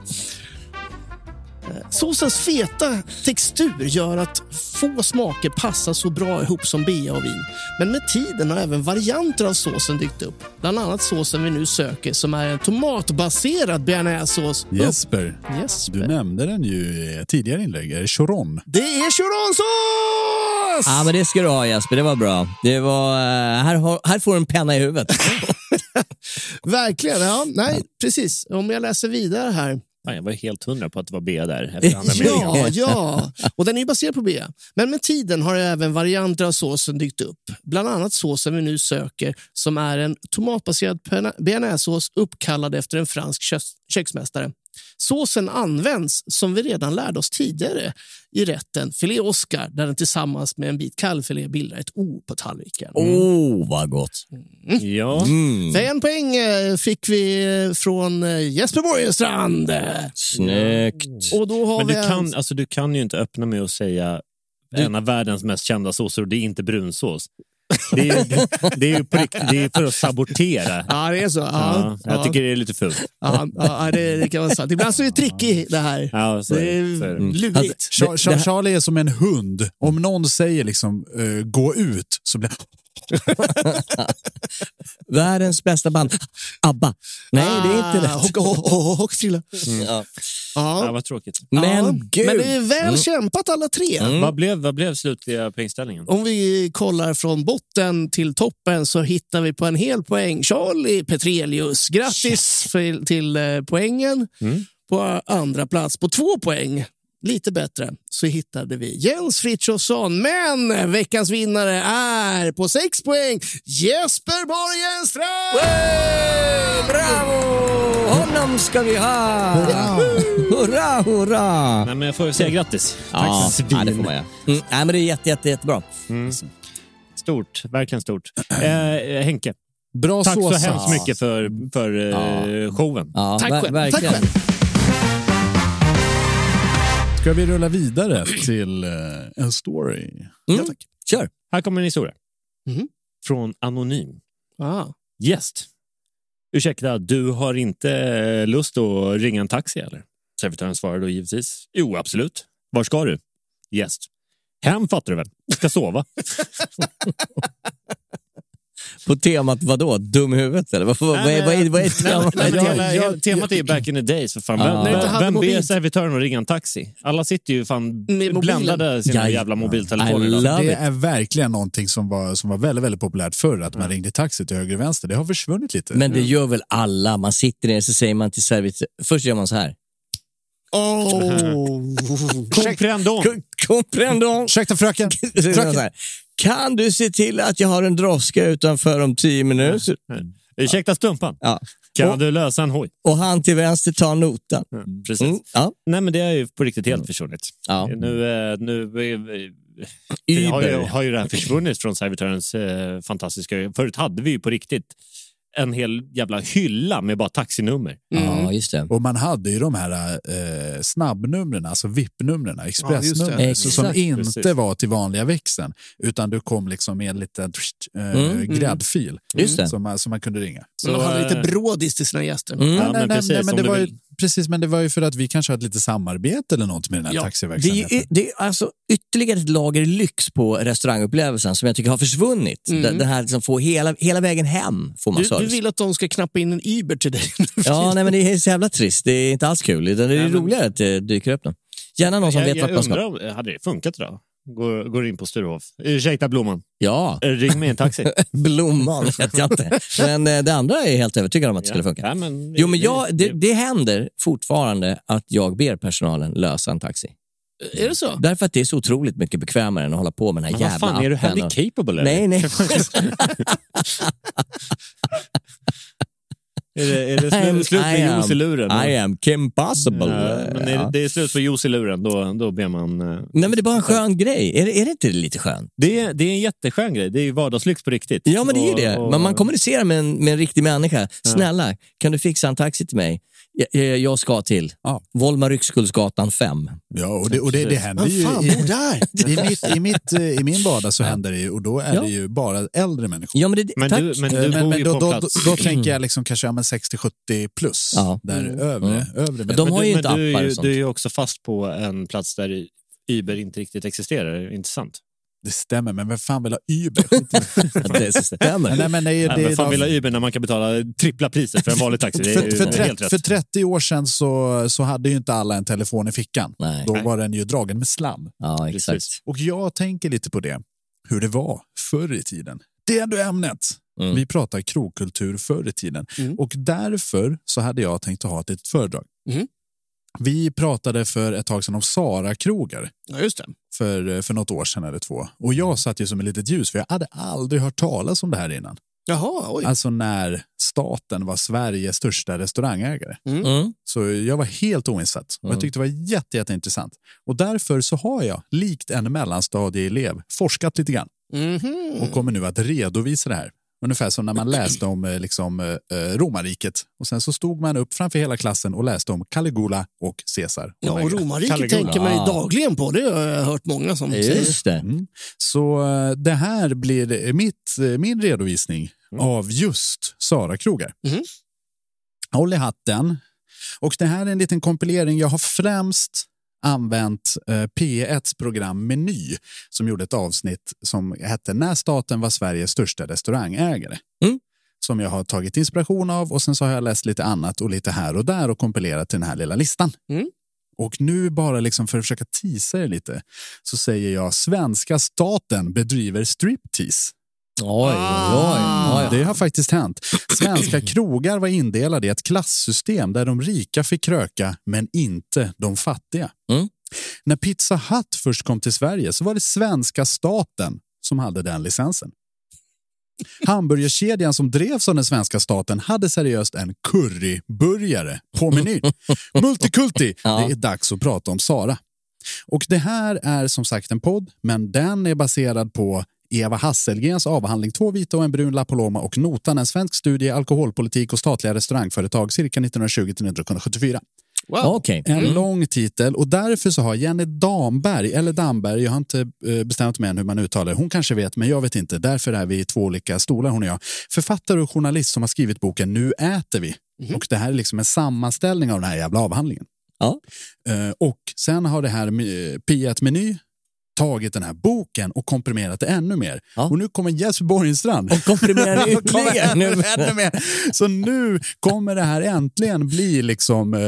Speaker 6: Såsens feta textur gör att få smaker passar så bra ihop som bea och vin. Men med tiden har även varianter av såsen dykt upp. Bland annat såsen vi nu söker som är en tomatbaserad bearnaisesås.
Speaker 3: Jesper,
Speaker 6: Jesper.
Speaker 3: du nämnde den ju i tidigare inlägg. Är det choron?
Speaker 6: Det är choronsås!
Speaker 2: Ja, men det ska du ha Jesper, det var bra. Det var, eh, här, har- här får du en penna i huvudet.
Speaker 6: Verkligen. Ja, nej, precis. Om jag läser vidare här.
Speaker 5: Fan, jag var helt hundra på att det var B där.
Speaker 6: Ja, ja. Och den är ju baserad på B. Men med tiden har även varianter av såsen dykt upp. Bland annat såsen vi nu söker som är en tomatbaserad bearnaisesås uppkallad efter en fransk köks- köksmästare. Såsen används, som vi redan lärde oss tidigare, i rätten filé Oscar där den tillsammans med en bit kalvfilé bildar ett O på tallriken.
Speaker 2: Åh, oh, vad gott.
Speaker 5: Ja.
Speaker 2: Mm.
Speaker 6: En poäng eh, fick vi eh, från eh, Jesper Borgenstrand.
Speaker 2: Snyggt.
Speaker 6: Och då har
Speaker 5: Men
Speaker 6: vi
Speaker 5: du
Speaker 6: en-
Speaker 5: kan, alltså, du kan ju inte öppna med att säga en av världens mest kända såser och det är inte brunsås. Det är, det, det är ju på rikt- det är för att sabotera.
Speaker 6: Ja, det är så. Ja,
Speaker 5: Ja, jag
Speaker 6: ja.
Speaker 5: tycker det är lite fult.
Speaker 6: Ja, ja det, det kan vara sant. Ibland så är det tricky det här.
Speaker 5: Ja, så
Speaker 6: det
Speaker 5: är
Speaker 6: är
Speaker 5: det. Så är det.
Speaker 6: lurigt.
Speaker 3: Char- Charlie är som en hund. Om någon säger liksom eh, gå ut så blir
Speaker 2: Världens bästa band. ABBA. Nej, det är inte
Speaker 6: Ah,
Speaker 2: rätt.
Speaker 6: Och, och, och, och frilla.
Speaker 2: Ja.
Speaker 5: Ja,
Speaker 6: Ja.
Speaker 5: vad tråkigt.
Speaker 2: Men
Speaker 6: ja.
Speaker 2: gud.
Speaker 6: Men det är väl
Speaker 2: Mm.
Speaker 6: kämpat alla tre.
Speaker 5: Vad, blev, vad blev slutliga poängställningen?
Speaker 6: Om vi kollar från botten till toppen så hittar vi på en hel poäng Charlie Petrelius. Grattis för, till eh, poängen.
Speaker 5: Mm.
Speaker 6: På andra plats på två poäng, lite bättre, så hittade vi Jens Frithiofsson. Men veckans vinnare är på sex poäng Jesper Borgenstrand!
Speaker 2: Bravo! Honom ska vi ha! Hurra, hurra!
Speaker 5: Nej, men jag får säga grattis.
Speaker 2: Ja,
Speaker 5: Tack,
Speaker 2: ja, det får man göra. Mm, nej, men det är jätte, jätte, jättebra.
Speaker 5: Stort, verkligen stort. Eh, Henke,
Speaker 3: Bra
Speaker 5: tack så
Speaker 3: såsar.
Speaker 5: hemskt mycket för, för eh, showen.
Speaker 2: Ja,
Speaker 6: Tack själv. Tack själv.
Speaker 3: Ska vi rulla vidare till eh, en story?
Speaker 2: Mm. Kör.
Speaker 5: Här kommer en historia.
Speaker 6: Mhm.
Speaker 5: Från Anonym.
Speaker 6: Ah.
Speaker 5: Gäst. Ursäkta, du har inte eh, lust att ringa en taxi eller? Servitören svarar då givetvis. Jo, absolut. Var ska du? Gäst. Hem fattar du väl? Ska sova.
Speaker 2: På temat vadå? Dum i huvudet eller? Vad, vad, vad, är, vad, är, vad är temat?
Speaker 5: Nej, men
Speaker 3: Ja,
Speaker 5: hela,
Speaker 3: ja,
Speaker 5: hela temat är ju back in the days. För fan.
Speaker 6: Inte
Speaker 5: vem, ber servitören att ringa en taxi? Alla sitter ju fan bländade sina
Speaker 2: Ja,
Speaker 5: jävla mobiltelefoner.
Speaker 3: Det är verkligen någonting som var, som var väldigt, väldigt populärt förr, att man ringde taxi till höger och vänster. Det har försvunnit lite.
Speaker 2: Men det gör väl alla? Man sitter ner så säger man till servitör... Först gör man så här.
Speaker 6: Oh.
Speaker 5: Comprendon.
Speaker 2: Comprendon.
Speaker 3: Ursäkta fröken.
Speaker 2: Så Kan du se till att jag har en droska utanför om tio minuter?
Speaker 5: Ursäkta stumpan.
Speaker 2: Ja.
Speaker 5: Kan
Speaker 2: Och-
Speaker 5: du lösa en hoj?
Speaker 2: Och han till vänster tar notan.
Speaker 5: Precis.
Speaker 2: Mm, ja.
Speaker 5: Nej, men det är ju på riktigt helt försvunnit.
Speaker 2: Ja.
Speaker 5: Nu, eh, nu eh, har, ju, har ju det här försvunnit från servitörens eh, fantastiska... Förut hade vi ju på riktigt en hel jävla hylla med bara taxinummer.
Speaker 2: Ja, just det.
Speaker 3: Och man hade ju de här eh, snabbnumren, alltså VIP-numren,
Speaker 6: Ja,
Speaker 3: expressnumren, så- som inte
Speaker 5: Precis.
Speaker 3: var till vanliga växeln, utan du kom liksom med en liten eh,
Speaker 2: Mm.
Speaker 3: gräddfil
Speaker 2: Just det.
Speaker 3: Som, man, som man kunde ringa.
Speaker 6: Så man hade
Speaker 5: eh,
Speaker 6: lite brådis till sina gäster.
Speaker 2: Mm.
Speaker 5: Ja,
Speaker 3: nej,
Speaker 5: men
Speaker 3: nej,
Speaker 5: precis,
Speaker 3: nej, men det var ju, precis, men det var ju för att vi kanske hade lite samarbete eller något med den här
Speaker 6: Ja,
Speaker 2: Det är,
Speaker 3: taxiverksamheten.
Speaker 2: det är alltså ytterligare ett lager lyx på restaurangupplevelsen som jag tycker har försvunnit.
Speaker 6: Mm.
Speaker 2: Det, det här liksom får hela, hela vägen hem får man
Speaker 6: Du, du
Speaker 2: service.
Speaker 6: vill att de ska knappa in en Uber till dig?
Speaker 2: Ja, nej, men det är så jävla trist. Det är inte alls kul. Det är
Speaker 5: Nej, men-
Speaker 2: roligare att det dyker upp den. Gärna någon som
Speaker 5: jag
Speaker 2: vet
Speaker 5: jag
Speaker 2: vart man ska.
Speaker 5: undrar, om- hade det funkat idag? Går, går in på Sturehof. Ursäkta Blomman,
Speaker 2: Ja,
Speaker 5: Eh, ring mig en taxi.
Speaker 2: blomman vet jag inte. Men eh, det andra är jag helt övertygad om att det skulle funka.
Speaker 5: Ja, men,
Speaker 2: Jo, men jag, det, det händer fortfarande att jag ber personalen lösa en taxi.
Speaker 6: Är det så?
Speaker 2: Därför att det är så otroligt mycket bekvämare än att hålla på med den här
Speaker 5: Men
Speaker 2: jävla
Speaker 5: vad fan, är du
Speaker 2: appen.
Speaker 5: handicapable? eller?
Speaker 2: Nej, nej.
Speaker 5: Är det, är det slut, slut
Speaker 2: I
Speaker 5: med juice i luren?
Speaker 2: I am Kim Possible.
Speaker 5: Ja, men är
Speaker 2: Ja.
Speaker 5: det, är slut på juice i luren, då, då ber man... eh,
Speaker 2: Nej, men det är bara en skön grej. Är det, är det inte lite skönt?
Speaker 5: Det är, det är en jätteskön grej. Det är ju vardagslyx på riktigt.
Speaker 2: Ja, men det är ju det.
Speaker 5: och-
Speaker 2: Men man kommunicerar med en, med en riktig människa. Snälla, kan du fixa en taxi till mig? Jag, jag- jag ska till
Speaker 3: Ja.
Speaker 2: Volmar Ryxkullsgatan 5.
Speaker 3: Ja, och det, och det, det händer
Speaker 6: Vad
Speaker 3: ju
Speaker 6: fan
Speaker 3: i,
Speaker 6: bor där?
Speaker 3: i, mitt, i, mitt, eh, i min vardag så händer det ju, och då är
Speaker 2: Ja.
Speaker 3: det ju bara äldre människor.
Speaker 2: Ja, men det,
Speaker 5: Men
Speaker 2: tack.
Speaker 5: du, men
Speaker 3: Eh,
Speaker 5: du
Speaker 3: men,
Speaker 5: bor
Speaker 3: men
Speaker 5: ju
Speaker 3: då,
Speaker 5: på
Speaker 3: då, då,
Speaker 5: plats.
Speaker 3: då tänker jag liksom kanske ja, men 60-70 plus.
Speaker 2: Ja.
Speaker 3: Där
Speaker 6: Mm.
Speaker 3: övre,
Speaker 2: Mm.
Speaker 3: övre
Speaker 2: Men de har
Speaker 5: du,
Speaker 2: ju inte
Speaker 5: du, är
Speaker 2: appar sånt.
Speaker 5: du är ju också fast på en plats där Uber inte riktigt existerar. Inte sant?
Speaker 3: Det stämmer, men vem fan vill ha Uber? Det.
Speaker 2: stämmer.
Speaker 3: nej, men nej,
Speaker 5: Nej,
Speaker 3: det,
Speaker 5: men fan
Speaker 3: de-
Speaker 5: vill ha Uber när man kan betala trippla priset för en vanlig taxi? Det är
Speaker 3: för, för,
Speaker 5: rätt.
Speaker 3: för 30 år sedan så, så hade ju inte alla en telefon i fickan.
Speaker 2: Nej.
Speaker 3: Då
Speaker 5: Nej.
Speaker 3: var den ju dragen med slam.
Speaker 2: Ja, exakt.
Speaker 5: Precis.
Speaker 3: Och jag tänker lite på det, hur det var förr i tiden. Det är ändå ämnet.
Speaker 2: Mm.
Speaker 3: Vi pratar krogkultur förr i tiden.
Speaker 6: Mm.
Speaker 3: Och därför så hade jag tänkt att ha ett litet föredrag.
Speaker 6: Mm.
Speaker 3: Vi pratade för ett tag sedan om Sara-krogar.
Speaker 6: Ja, just det.
Speaker 3: För, för något år sedan eller två. Och jag satt ju som ett litet ljus, för jag hade aldrig hört talas om det här innan.
Speaker 6: Jaha, oj.
Speaker 3: Alltså när staten var Sveriges största restaurangägare.
Speaker 2: Mm.
Speaker 3: Så jag var helt oinsatt och jag tyckte det var jätte, jätteintressant. Och därför så har jag, likt en mellanstadieelev, forskat lite grann
Speaker 6: Mhm.
Speaker 3: och kommer nu att redovisa det här. Ungefär som när man läste om eh, liksom, eh, eh, romarriket. Och sen så stod man upp framför hela klassen och läste om Caligula och Caesar.
Speaker 6: Ja, och romarriket
Speaker 3: Caligula.
Speaker 6: tänker man ju dagligen på. Det har jag hört många som säger.
Speaker 2: det.
Speaker 3: Mm. Så det här blir mitt, min redovisning av just Sara-krogar. Håll i hatten. Och det här är en liten kompilering. Jag har främst använt eh, P1s program Meny som gjorde ett avsnitt som hette När staten var Sveriges största restaurangägare. Som jag har tagit inspiration av och sen så har jag läst lite annat och lite här och där och kompilerat till den här lilla listan. Och nu bara liksom för att försöka tisa er lite så säger jag svenska staten bedriver striptease.
Speaker 2: Oj, oj, oj.
Speaker 3: Det har faktiskt hänt. Svenska krogar var indelade i ett klassystem där de rika fick kröka, men inte de fattiga. När Pizza Hut först kom till Sverige så var det svenska staten som hade den licensen. Hamburgerkedjan som drevs av den svenska staten hade seriöst en curryburgare på menyn. Multikulti! Det är dags att prata om Sara. Och det här är som sagt en podd, men den är baserad på Eva Hasselgrens avhandling Två vita och en brun La Paloma och Notan, en svensk studie i alkoholpolitik och statliga restaurangföretag cirka 1920-1974.
Speaker 6: Wow.
Speaker 2: Okej.
Speaker 3: En
Speaker 2: Mm.
Speaker 3: lång titel och därför så har Jenny Damberg, eller Damberg, jag har inte eh, bestämt mig än hur man uttalar det. Hon kanske vet, men jag vet inte. Därför är vi i två olika stolar, hon och jag. Författare och journalist som har skrivit boken Nu äter vi. Och det här är liksom en sammanställning av den här jävla avhandlingen.
Speaker 2: Ja.
Speaker 3: Eh, och sen har det här eh, P1 Meny tagit den här boken och komprimerat det ännu mer. Och nu kommer Jesper Borgenstrand.
Speaker 2: Och komprimerar det ytterligare.
Speaker 3: Ännu, ännu mer. Så nu kommer det här äntligen bli liksom... eh,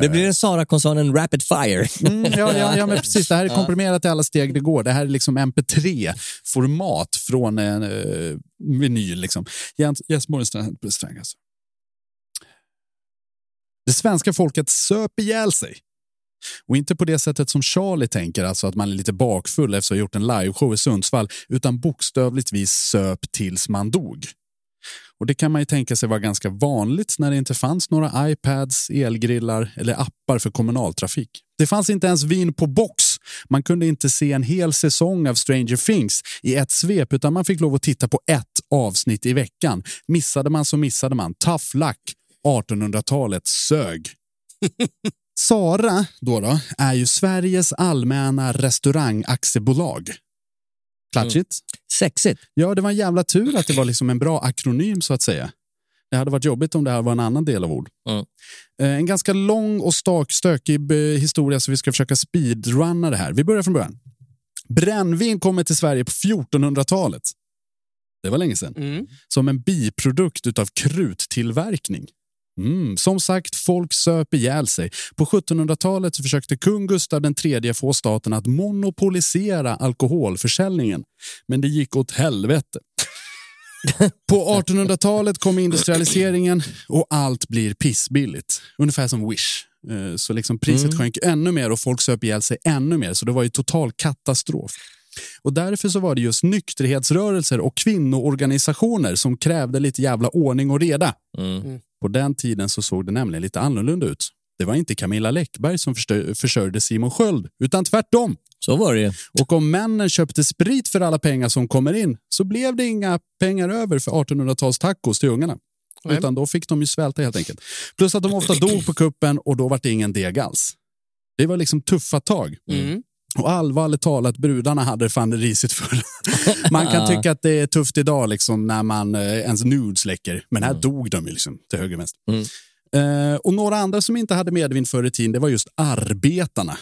Speaker 2: Det blir en Sara-koncernen Rapid Fire.
Speaker 3: Mm, ja, ja, ja, men precis. Det här är komprimerat i alla steg det går. Det här är liksom mp3-format från en uh, vinyl. Liksom. Jens Borgenstrand alltså. Det svenska folket söp ihjäl sig. Och inte på det sättet som Charlie tänker, alltså att man är lite bakfull efter att ha gjort en liveshow i Sundsvall, utan bokstavligtvis söp tills man dog. Och Det kan man ju tänka sig var ganska vanligt när det inte fanns några iPads, elgrillar eller appar för kommunaltrafik. Det fanns inte ens vin på box. Man kunde inte se en hel säsong av Stranger Things i ett svep utan man fick lov att titta på ett avsnitt i veckan. Missade man så missade man. Tough luck. 1800-talet sög. Sara då då, är ju Sveriges allmänna restaurangaktiebolag. Klatschigt?
Speaker 2: Sexigt.
Speaker 3: Ja, det var en jävla tur att det var liksom en bra akronym så att säga. Det hade varit jobbigt om det här var en annan del av ord.
Speaker 2: Mm.
Speaker 3: Eh, En ganska lång och stak, stökig eh, historia så vi ska försöka speedrunna det här. Vi börjar från början. Brännvin kommer till Sverige på 1400-talet. Det var länge sedan. Som en biprodukt utav kruttillverkning. Mm, som sagt, folk söp ihjäl sig. På 1700-talet så försökte kung Gustav III få staten att monopolisera alkoholförsäljningen. Men det gick åt helvete. På 1800-talet kom industrialiseringen och allt blir pissbilligt. Ungefär som Wish. Eh, Så liksom priset
Speaker 2: Mm.
Speaker 3: sjönk ännu mer och folk söp ihjäl sig ännu mer. Så det var ju total katastrof. Och därför så var det just nykterhetsrörelser och kvinnoorganisationer som krävde lite jävla ordning och reda.
Speaker 2: Mm.
Speaker 3: På den tiden så såg det nämligen lite annorlunda ut. Det var inte Camilla Läckberg som försörjde Simon Sköld, utan tvärtom.
Speaker 2: Så var det.
Speaker 3: Och om männen köpte sprit för alla pengar som kommer in så blev det inga pengar över för 1800-tals tacos till ungarna.
Speaker 6: Nej.
Speaker 3: Utan då fick de ju svälta helt enkelt. Plus att de ofta dog på kuppen och då var det ingen deg alls. Det var liksom tuffa tag.
Speaker 6: Mm.
Speaker 3: Och allvarligt talat, brudarna hade fan det risigt för. Man kan tycka att det är tufft idag liksom, när man eh, ens nudes läcker. Men här dog de ju liksom, till höger och vänster. Eh, och några andra som inte hade medvind förr i tiden, det var just arbetarna.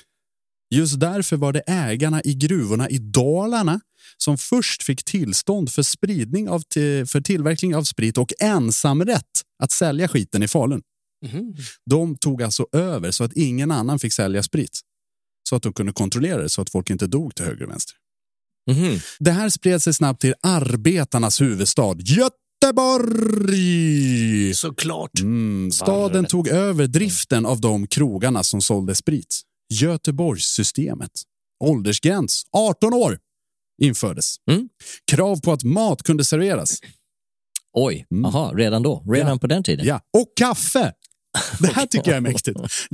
Speaker 3: Just därför var det ägarna i gruvorna i Dalarna som först fick tillstånd för spridning av för tillverkning av sprit och ensamrätt att sälja skiten i Falun. De tog alltså över så att ingen annan fick sälja sprit. Så att de kunde kontrollera det så att folk inte dog till höger och vänster.
Speaker 2: Mhm.
Speaker 3: Det här spred sig snabbt till arbetarnas huvudstad Göteborg!
Speaker 6: Såklart.
Speaker 3: Mm, staden tog över driften av de krogarna som sålde sprit. Göteborgssystemet. Åldersgräns 18 år infördes. Krav på att mat kunde serveras.
Speaker 2: Oj, aha, redan då? Redan
Speaker 3: Ja.
Speaker 2: på den tiden?
Speaker 3: Ja, och kaffe. Det här tycker jag är mäktigt.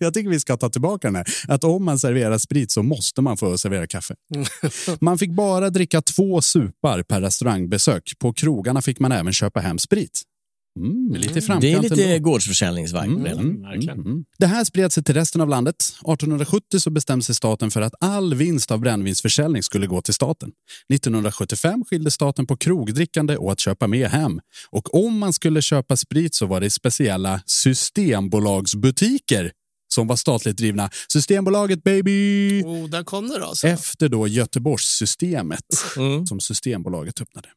Speaker 3: Jag tycker, vi ska ta tillbaka den här. Att om man serverar sprit så måste man få servera kaffe. Man fick bara dricka två supar per restaurangbesök. På krogarna fick man även köpa hem sprit. Mm, lite i framkant
Speaker 2: Det är lite
Speaker 3: ändå.
Speaker 2: gårdsförsäljningsvibe redan.
Speaker 3: Mm. Det här spred sig till resten av landet. 1870 så bestämde sig staten för att all vinst av brännvinsförsäljning skulle gå till staten. 1975 skilde staten på krogdrickande och att köpa med hem. Och om man skulle köpa sprit så var det speciella systembolagsbutiker som var statligt drivna. Systembolaget baby!
Speaker 6: Oh, där kom det då. Alltså.
Speaker 3: Efter då Göteborgssystemet som Systembolaget öppnade.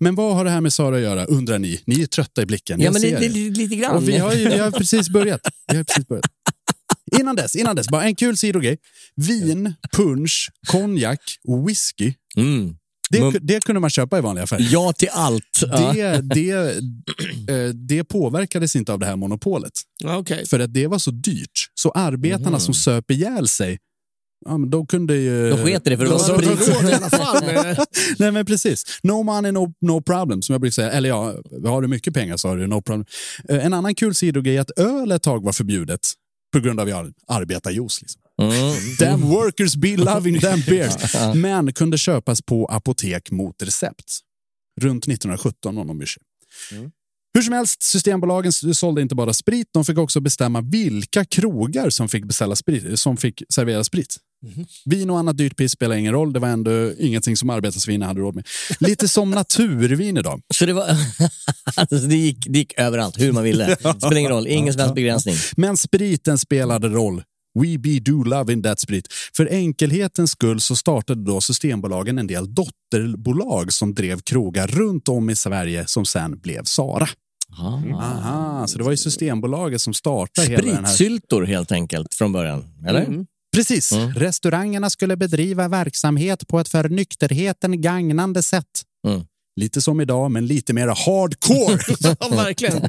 Speaker 3: Men vad har det här med Sara att göra undrar ni? Ni är trötta i blicken.
Speaker 2: Ja, men det.
Speaker 3: det,
Speaker 2: lite grann.
Speaker 3: Och vi har ju vi har precis börjat. Vi har precis börjat. Innan dess, innan dess, bara en kul sidogrej. Vin, punch, konjak och whisky.
Speaker 2: Mm.
Speaker 3: Det,
Speaker 2: Men-
Speaker 3: det kunde man köpa i vanliga affärer.
Speaker 2: Ja till allt. Ja.
Speaker 3: Det, det, eh, det påverkades inte av det här monopolet.
Speaker 6: Okej.
Speaker 3: För att det var så dyrt. Så arbetarna som söp ihjäl sig, ja, men de kunde ju...
Speaker 2: De sket det för det var sprit.
Speaker 3: Nej men precis. No money, no, no problem, som jag brukar säga. Eller ja, har du mycket pengar så har du no problem. Eh, En annan kul sidogrej är att öl ett tag var förbjudet på grund av ar- arbetarjuice. Liksom.
Speaker 2: Mm.
Speaker 3: Damn workers be loving them beers. Men kunde köpas på apotek mot recept. Runt 1917 om de bryr sig. Hur som helst, Systembolagen sålde inte bara sprit, de fick också bestämma vilka krogar som fick, beställa sprit, som fick servera sprit. Vin och annat dyrt piss spelar ingen roll, det var ändå ingenting som arbetarsvinna hade råd med. Lite som naturvin idag.
Speaker 2: Så det, var, alltså, det, gick, det gick överallt, hur man ville. Spelar ingen roll, ingen som helst begränsning.
Speaker 3: Men spriten spelade roll. We be do love in that sprit. För enkelhetens skull så startade då Systembolagen en del dotterbolag som drev krogar runt om i Sverige som sen blev Sara. Aha, så det var ju Systembolaget som startade hela den här...
Speaker 2: Spritsyltor helt enkelt från början, eller?
Speaker 3: Mm. Precis. Restaurangerna skulle bedriva verksamhet på ett för nykterheten gagnande sätt.
Speaker 2: Mm.
Speaker 3: Lite som idag, men lite mer hardcore.
Speaker 6: ja, verkligen.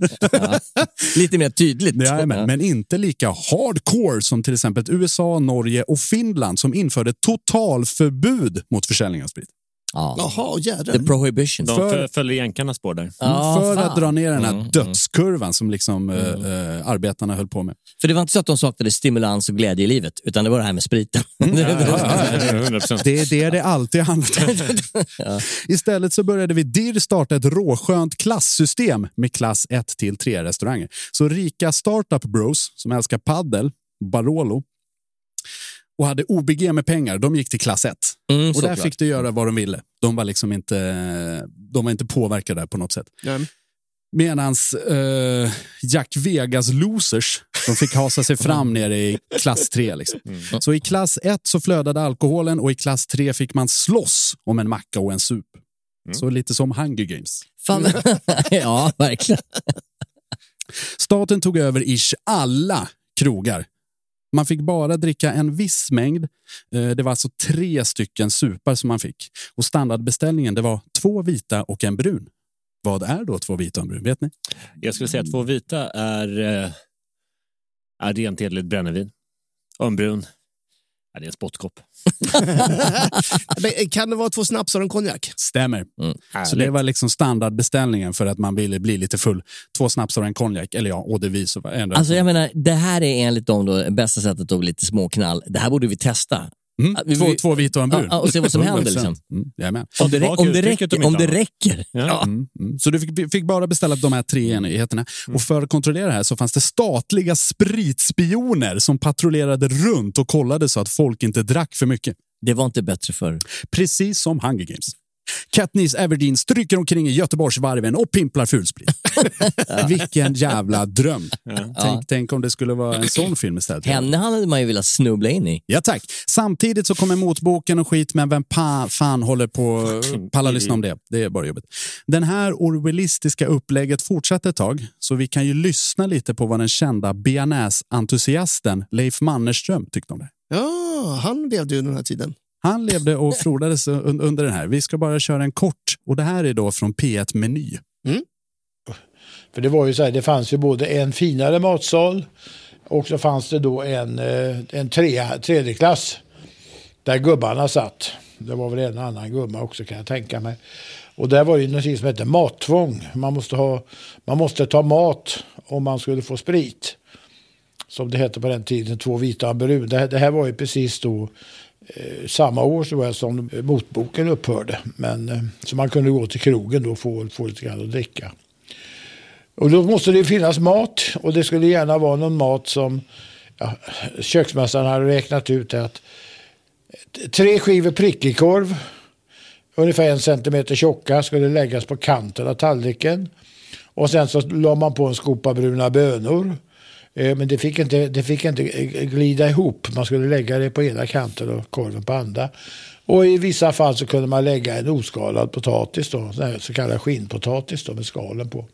Speaker 2: Lite mer tydligt.
Speaker 3: Jajamän, men inte lika hardcore som till exempel USA, Norge och Finland som införde totalförbud mot försäljning av sprit.
Speaker 2: Ja.
Speaker 6: Jaha,
Speaker 2: The
Speaker 6: jädrar.
Speaker 2: prohibition.
Speaker 5: De
Speaker 3: För-
Speaker 5: följer jänkarnas spår där.
Speaker 2: Ja,
Speaker 3: för
Speaker 2: fan.
Speaker 3: att dra ner den här
Speaker 2: Mm,
Speaker 3: dödskurvan som liksom, eh, eh, arbetarna höll på med.
Speaker 2: För det var inte så att de saknade stimulans och glädje i livet, utan det var det här med spriten.
Speaker 3: Mm.
Speaker 5: 100%.
Speaker 3: Det är det det alltid handlat om. Istället så började vi DIR starta ett råskönt klassystem med klass 1 till 3 restauranger. Så rika startup bros som älskar paddel, Barolo och hade OBG med pengar, de gick till klass 1.
Speaker 2: Mm,
Speaker 3: och där
Speaker 2: såklart.
Speaker 3: fick de göra vad de ville. De var liksom inte, de var inte påverkade där på något sätt.
Speaker 6: Nej.
Speaker 3: Medans eh, Jack Vegas losers, de fick hasa sig fram nere i klass 3. Liksom. Så i klass 1 så flödade alkoholen och i klass 3 fick man slåss om en macka och en sup. Så lite som Hunger Games.
Speaker 2: Fan. ja, verkligen.
Speaker 3: Staten tog över ish alla krogar. Man fick bara dricka en viss mängd. Eh, det var alltså tre stycken supar som man fick. Och standardbeställningen det var två vita och en brun. Vad är då två vita och en brun? Vet ni?
Speaker 5: Jag skulle säga att två vita är, eh, är rent enligt brännevin. Och en brun är det en spottkopp.
Speaker 6: Men Kan det vara två snaps och en konjak?
Speaker 3: Stämmer.
Speaker 2: Mm.
Speaker 3: Så det var liksom standardbeställningen för att man ville bli lite full. Två snapsar och en konjak. Eller ja, var det ändå-
Speaker 2: Alltså jag menar, det här är enligt dem då bästa sättet att bli lite småknall. Det här borde vi testa.
Speaker 3: Mm,
Speaker 2: vi-
Speaker 3: två, två vita och en brun.
Speaker 2: Ja, och se vad som händer,
Speaker 3: 100%.
Speaker 2: liksom.
Speaker 3: Mm.
Speaker 2: Om det, om det räcker. Om det räcker. Ja.
Speaker 3: Mm, mm. Så du fick, fick bara beställa de här tre enheterna. Och för att kontrollera det här så fanns det statliga spritspioner som patrullerade runt och kollade så att folk inte drack för mycket.
Speaker 2: Det var inte bättre för.
Speaker 3: Precis som Hunger Games. Katniss Everdeen stryker omkring i Göteborgsvarven och pimplar fulsprit. Vilken jävla dröm. Tänk, tänk om det skulle vara en sån film istället.
Speaker 2: Henne hade man ju velat snubbla in i.
Speaker 3: Ja tack. Samtidigt så kommer motboken och skit, men vem pa, fan håller på pallar lyssna om det? Det är bara jobbigt. Den här orwellistiska upplägget fortsätter ett tag, så vi kan ju lyssna lite på vad den kända bearnaise-entusiasten Leif Mannerström tyckte om det.
Speaker 6: Ja, han levde ju den här tiden.
Speaker 3: Han levde och frodades un- under den här. Vi ska bara köra en kort och det här är då från P1 Meny.
Speaker 7: För det var ju så här, det fanns ju både en finare matsal och så fanns det då en, eh, en trea, tredje klass där gubbarna satt. Det var väl en annan gumma också kan jag tänka mig. Och där var ju något som hette mattvång. Man måste, ha, man måste ta mat om man skulle få sprit. Som det hette på den tiden, två vita och en brun. Det, här- det här var ju precis då Eh, samma år så var jag som eh, motboken upphörde. Men, eh, så man kunde gå till krogen då och få, få lite grann att dricka. Och då måste det finnas mat och det skulle gärna vara någon mat som ja, köksmästaren hade räknat ut att tre skivor prickig korv, ungefär en centimeter tjocka, skulle läggas på kanten av tallriken. Och sen så la man på en skopa bruna bönor. Eh, men det fick, inte, det fick inte eh, glida ihop. Man skulle lägga det på ena kanten och korven på andra. Och i vissa fall så kunde man lägga en oskalad potatis, då, så kallad skinnpotatis då, med skalen på.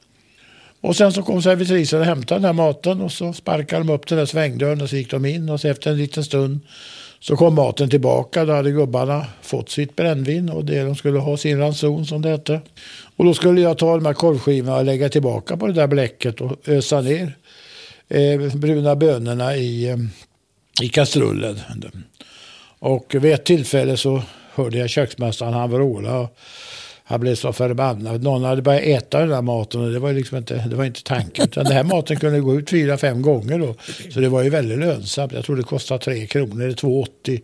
Speaker 7: Och sen så kom servitrisen och hämtade den här maten och så sparkade de upp den där svängdörren och så gick de in och så efter en liten stund så kom maten tillbaka. Då hade gubbarna fått sitt brännvin och det de skulle ha sin ranson som det hette. Och då skulle jag ta de här korvskivorna och lägga tillbaka på det där bläcket och ösa ner eh, bruna bönorna i, eh, i kastrullen. Och vid ett tillfälle så hörde jag köksmästaren han vråla. Och han blev så förbannad. Någon hade börjat äta den där maten och det var, liksom inte, det var inte tanken. Utan den här maten kunde gå ut fyra, fem gånger då. Så det var ju väldigt lönsamt. Jag tror det kostade 3 kronor, eller 2,80